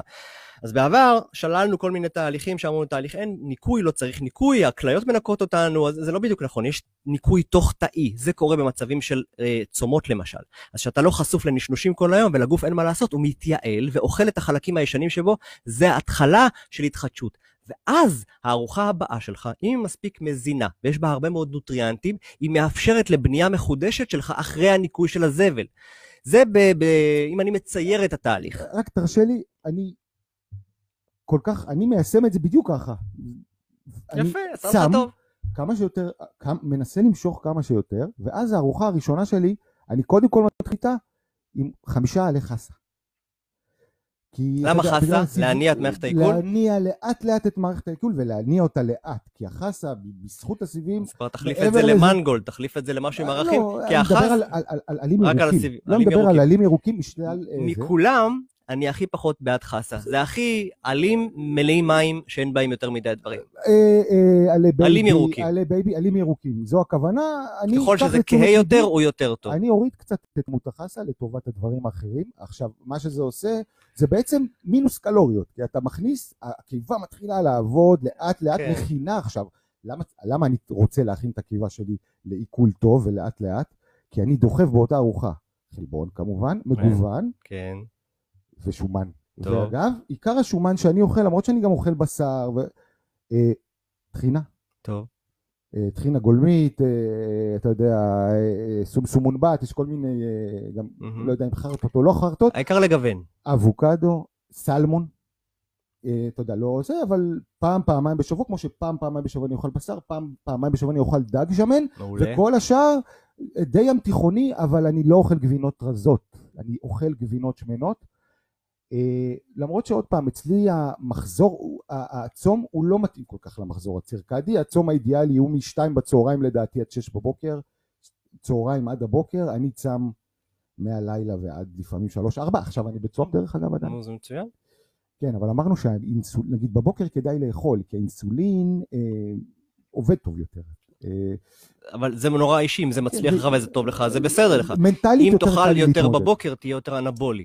אז בעבר שללנו כל מיני תהליכים שאמרנו תהליך אין ניקוי, לא צריך ניקוי, הכליות מנקות אותנו, אז זה לא בדיוק נכון, יש ניקוי תוך תאי, זה קורה במצבים של אה, צומות למשל. אז כשאתה לא חשוף לנשנושים כל היום ולגוף אין מה לעשות, הוא מתייעל ואוכל את החלקים הישנים שבו, זה ההתחלה של התחדשות. ואז הארוחה הבאה שלך, אם היא מספיק מזינה ויש בה הרבה מאוד נוטריאנטים, היא מאפשרת לבנייה מחודשת שלך אחרי הניקוי של הזבל. זה ב- ב- אם אני מצייר את התהליך. רק תרשה לי, אני כל כך, אני מיישם את זה בדיוק ככה. אני יפה, לך שם טוב. כמה שיותר, כמה- מנסה למשוך כמה שיותר, ואז הארוחה הראשונה שלי, אני קודם כל מתחיל איתה עם חמישה עלי חסה. כי, למה חסה? להניע את מערכת העיכול? להניע לאט לאט את מערכת העיכול ולהניע אותה לאט, כי החסה, בזכות הסיבים, אז כבר תחליף את זה לזה- למנגולד, תחליף את זה למשהו עם ערכים, לא, כי אני מדבר החס, על- על- על- על עלים רק על ירוקים, הסיבים, לא מדבר על. עלים ירוקים משלל... אה. מכולם, אני הכי פחות בעד חסה. זה הכי עלים מלאים מים שאין בהם יותר מדי דברים. אה, אה, עלים ירוקים. עלים ירוקים, זו הכוונה. ככל שזה כהה יותר, הוא יותר טוב. אני אוריד קצת את כמות החסה לטובת הדברים האחרים. עכשיו, מה שזה עושה, זה בעצם מינוס קלוריות, כי אתה מכניס, הקיבה מתחילה לעבוד לאט לאט, כן. מכינה עכשיו. למה, למה אני רוצה להכין את הקיבה שלי לעיכול טוב ולאט לאט? כי אני דוחף באותה ארוחה. חלבון כמובן, מגוון כן, ושומן. טוב. ואגב, עיקר השומן שאני אוכל, למרות שאני גם אוכל בשר, ו... אה, טחינה. טוב. אה, טחינה גולמית, אה, אתה יודע, אה, אה, סומסום מונבט, יש כל מיני, אה, גם מהמם. לא יודע אם חרטות או לא חרטות, העיקר לגוון. אבוקדו, סלמון, אה, אתה יודע, לא זה, אבל פעם, פעמיים בשבוע, כמו שפעם, פעמיים בשבוע אני אוכל בשר, פעם, פעמיים בשבוע אני אוכל דג שמן, מעולה. וכל השאר אה, די ים תיכוני, אבל אני לא אוכל גבינות רזות, אני אוכל גבינות שמנות. אה, למרות שעוד פעם, אצלי המחזור, הצום הוא לא מתאים כל כך למחזור הצירקדי, הצום האידיאלי הוא משתיים בצהריים לדעתי עד שש בבוקר, צהריים עד הבוקר, אני צם מהלילה ועד לפעמים שלוש ארבע, עכשיו אני בצום דרך אגב עדיין. זה מצוין. כן, אבל אמרנו שהאינסול, נגיד בבוקר כדאי לאכול, כי האינסולין אה, עובד טוב יותר. אה, אבל זה נורא אישי, אם זה מצליח כן, לך וזה טוב לך, זה בסדר לך. מנטלית אם יותר תאכל קל לי יותר להתמודד. בבוקר, תהיה יותר אנבולי.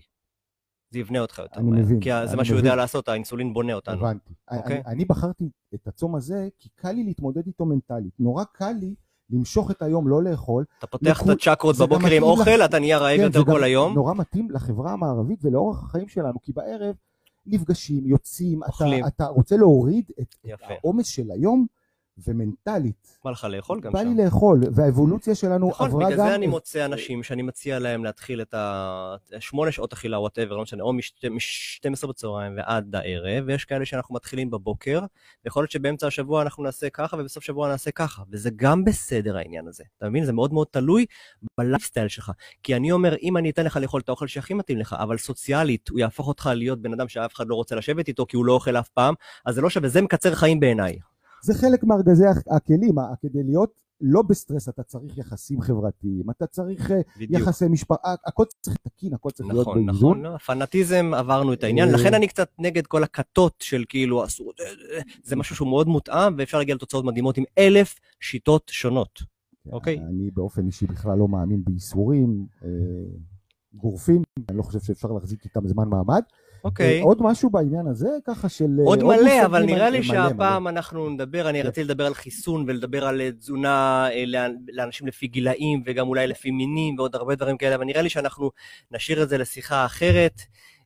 זה יבנה אותך יותר אני מהר. מבין, כי זה מה שהוא. יודע לעשות, האינסולין בונה אותנו. הבנתי. אוקיי. אני, אני בחרתי את הצום הזה כי קל לי להתמודד איתו מנטלית. נורא קל לי למשוך את היום, לא לאכול. אתה פותח את לקחו- הצ'קרות בבוקר עם אוכל, לך- אתה נהיה רעב כן, יותר כל היום. נורא מתאים לחברה המערבית ולאורח החיים שלנו, כי בערב נפגשים, יוצאים. אתה, אתה רוצה להוריד את. העומס של היום, ומנטלית. בא לך לאכול גם בא שם. לי לאכול, והאבולוציה שלנו נכון, עברה בגלל גם... זה אני מוצא אנשים שאני מציע להם להתחיל את השמונה שעות אכילה, whatever, לא משנה, או מ-12 בצהריים ועד הערב, ויש כאלה שאנחנו מתחילים בבוקר, ויכול להיות שבאמצע השבוע אנחנו נעשה ככה, ובסוף שבוע נעשה ככה, וזה גם בסדר העניין הזה. אתה מבין? זה מאוד מאוד תלוי בלייפסטייל שלך. כי אני אומר, אם אני אתן לך לאכול את האוכל שהכי מתאים לך, אבל סוציאלית, הוא יהפוך אותך להיות בן אדם שאף אחד לא רוצה לשבת איתו, כי הוא לא אוכל אף פעם, אז זה לא שווה, זה מקצר חיים בעיניי. זה חלק מארגזי הכ- הכלים, כדי להיות לא בסטרס, אתה צריך יחסים חברתיים, אתה צריך אה, בדיוק. יחסי משפחה, הכל צריך תקין, הכל צריך להיות נכון, באיזון. נכון, לא, הפנאטיזם עברנו את העניין, אה. לכן אני קצת נגד כל הכתות של כאילו אסור, זה משהו שהוא מאוד מותאם ואפשר להגיע לתוצאות מדהימות עם אלף שיטות שונות. אוקיי. אני באופן אישי בכלל לא מאמין באיסורים אה, גורפים, אני לא חושב שאפשר להחזיק איתם זמן מעמד. אוקיי. אה, עוד משהו בעניין הזה, ככה של... אה, עוד מושגים, מלא, אבל נראה לי שהפעם מלא. אנחנו נדבר, אני. רציתי לדבר על חיסון ולדבר על אה, תזונה לאנשים לפי גילאים וגם אולי לפי מינים ועוד הרבה דברים כאלה, אבל נראה לי שאנחנו נשאיר את זה לשיחה אחרת.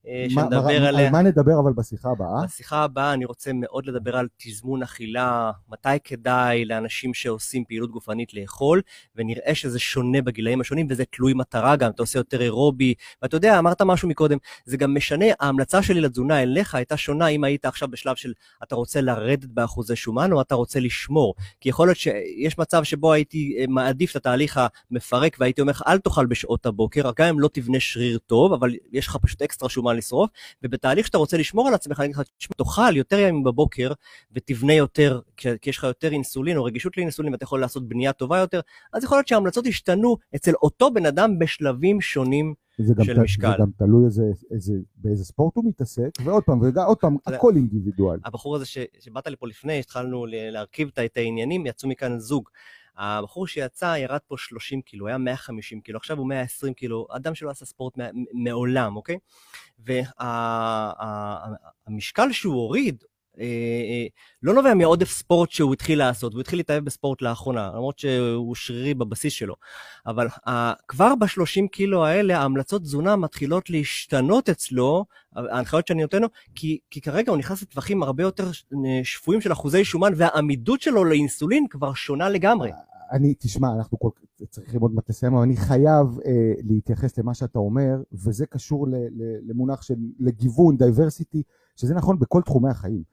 אה, שנדבר עליה. על מה נדבר אבל בשיחה הבאה? בשיחה הבאה אני רוצה מאוד לדבר על תזמון אכילה, מתי כדאי לאנשים שעושים פעילות גופנית לאכול, ונראה שזה שונה בגילאים השונים, וזה תלוי מטרה גם, אתה עושה יותר אירובי, ואתה יודע, אמרת משהו מקודם, זה גם משנה, ההמלצה שלי לתזונה אליך הייתה שונה אם היית עכשיו בשלב של אתה רוצה לרדת באחוזי שומן, או אתה רוצה לשמור. כי יכול להיות שיש מצב שבו הייתי אה, מעדיף את התהליך המפרק, והייתי אומר לך, אל תאכל בשעות הבוקר, גם אם לא תבנה שריר טוב, אבל יש לך פשוט אקסטרה שומן לשרוף, ובתהליך שאתה רוצה לשמור על עצמך, אני אגיד לך, תשמע, תאכל יותר ימים בבוקר ותבנה יותר, כי יש לך יותר אינסולין או רגישות לאינסולין ואתה יכול לעשות בנייה טובה יותר, אז יכול להיות שההמלצות ישתנו אצל אותו בן אדם בשלבים שונים. זה גם, של ת- משקל. זה גם תלוי איזה, איזה, באיזה ספורט הוא מתעסק, ועוד פעם, ועוד פעם, הכל אינדיבידואל. הבחור הזה ש, שבאת לפה לפני, התחלנו להרכיב את העניינים, יצאו מכאן זוג. הבחור שיצא ירד פה 30 קילו, היה 150 קילו, עכשיו הוא 120 קילו, אדם שלא עשה ספורט מעולם, אוקיי? והמשקל שהוא הוריד, לא נובע מעודף ספורט שהוא התחיל לעשות, הוא התחיל להתאהב בספורט לאחרונה, למרות שהוא שרירי בבסיס שלו. אבל אה, כבר ב-30 קילו האלה, ההמלצות תזונה מתחילות להשתנות אצלו, ההנחיות שאני נותן לו, כי, כי כרגע הוא נכנס לטווחים הרבה יותר אה, שפויים של אחוזי שומן, והעמידות שלו לאינסולין כבר שונה לגמרי. אני, תשמע, אנחנו כל, צריכים עוד מעט לסיים, אבל אני חייב אה, להתייחס למה שאתה אומר, וזה קשור ל, ל, למונח של לגיוון, diversity, שזה נכון בכל תחומי החיים.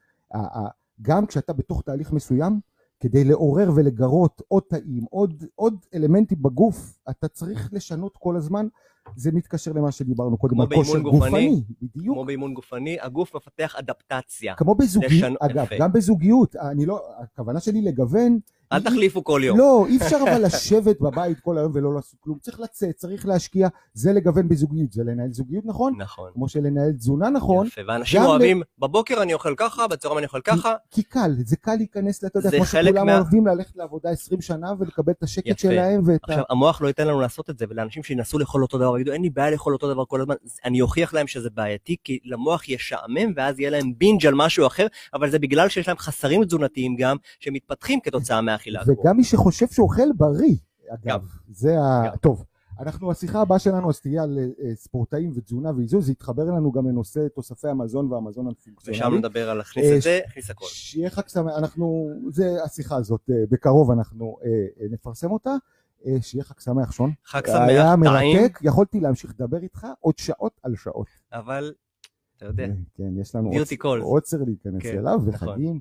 גם כשאתה בתוך תהליך מסוים, כדי לעורר ולגרות עוד תאים, עוד, עוד אלמנטים בגוף, אתה צריך לשנות כל הזמן. זה מתקשר למה שדיברנו קודם, על כושר גופני. גופני, בדיוק. כמו באימון גופני, הגוף מפתח אדפטציה. כמו בזוגיות, אגב, יפה. גם בזוגיות, אני לא, הכוונה שלי לגוון, אל תחליפו כל יום. לא, אי אפשר אבל לשבת בבית כל היום ולא לעשות כלום, צריך לצאת, צריך להשקיע, זה לגוון בזוגיות, זה לנהל זוגיות נכון, נכון. כמו שלנהל תזונה נכון, יפה, ואנשים גם ל- אוהבים, בבוקר אני אוכל ככה, בצהריים אני אוכל ככה, כי קל, זה קל להיכנס, אתה יודע, כמו שכולם מה- אוהבים ללכת לעבודה 20 שנה ולקבל את השקט יפה. שלהם ואת ה... עכשיו, המוח לא ייתן לנו לעשות את זה, ולאנשים שינסו לאכול אותו דבר, יגידו, אין לי בעיה לאכול אותו דבר כל הזמן, אני אוכיח להם שזה בעייתי, כי למוח ישעמם, ואז יהיה להם בינג' על משהו אחר, אבל זה בגלל שיש להם חסרים תזונתיים גם, שמתפתחים כתוצאה הגבוהה. וגם מי שחושב שהוא אוכל בריא, אגב. זה ה... טוב, אנחנו, השיחה הבאה שלנו אז תהיה על אה, ספורטאים ותזונה ואיזון, זה יתחבר לנו גם לנושא תוספי המזון והמזון הפונקציונלי. ושם נדבר על להכניס אה, את זה, להכניס הכל. שיהיה חג שמח, אנחנו, זה השיחה הזאת, אה, בקרוב אנחנו אה, אה, נפרסם אותה, אה, שיהיה חג שמח שון. חג היה שמח, טעים, מרתק, יכולתי להמשיך לדבר איתך עוד שעות על שעות. אבל, אתה יודע, כן, כן, יש לנו. עוצר להיכנס כן, אליו, נכון. וחגים.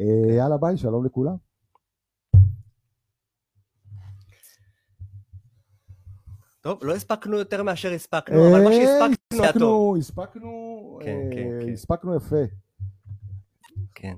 אה, יאללה ביי, שלום לכולם. טוב, לא הספקנו יותר מאשר הספקנו, אבל מה אה, שהספקנו היה טוב. הספקנו, הספקנו, כן, כן, אה, כן. הספקנו יפה. כן.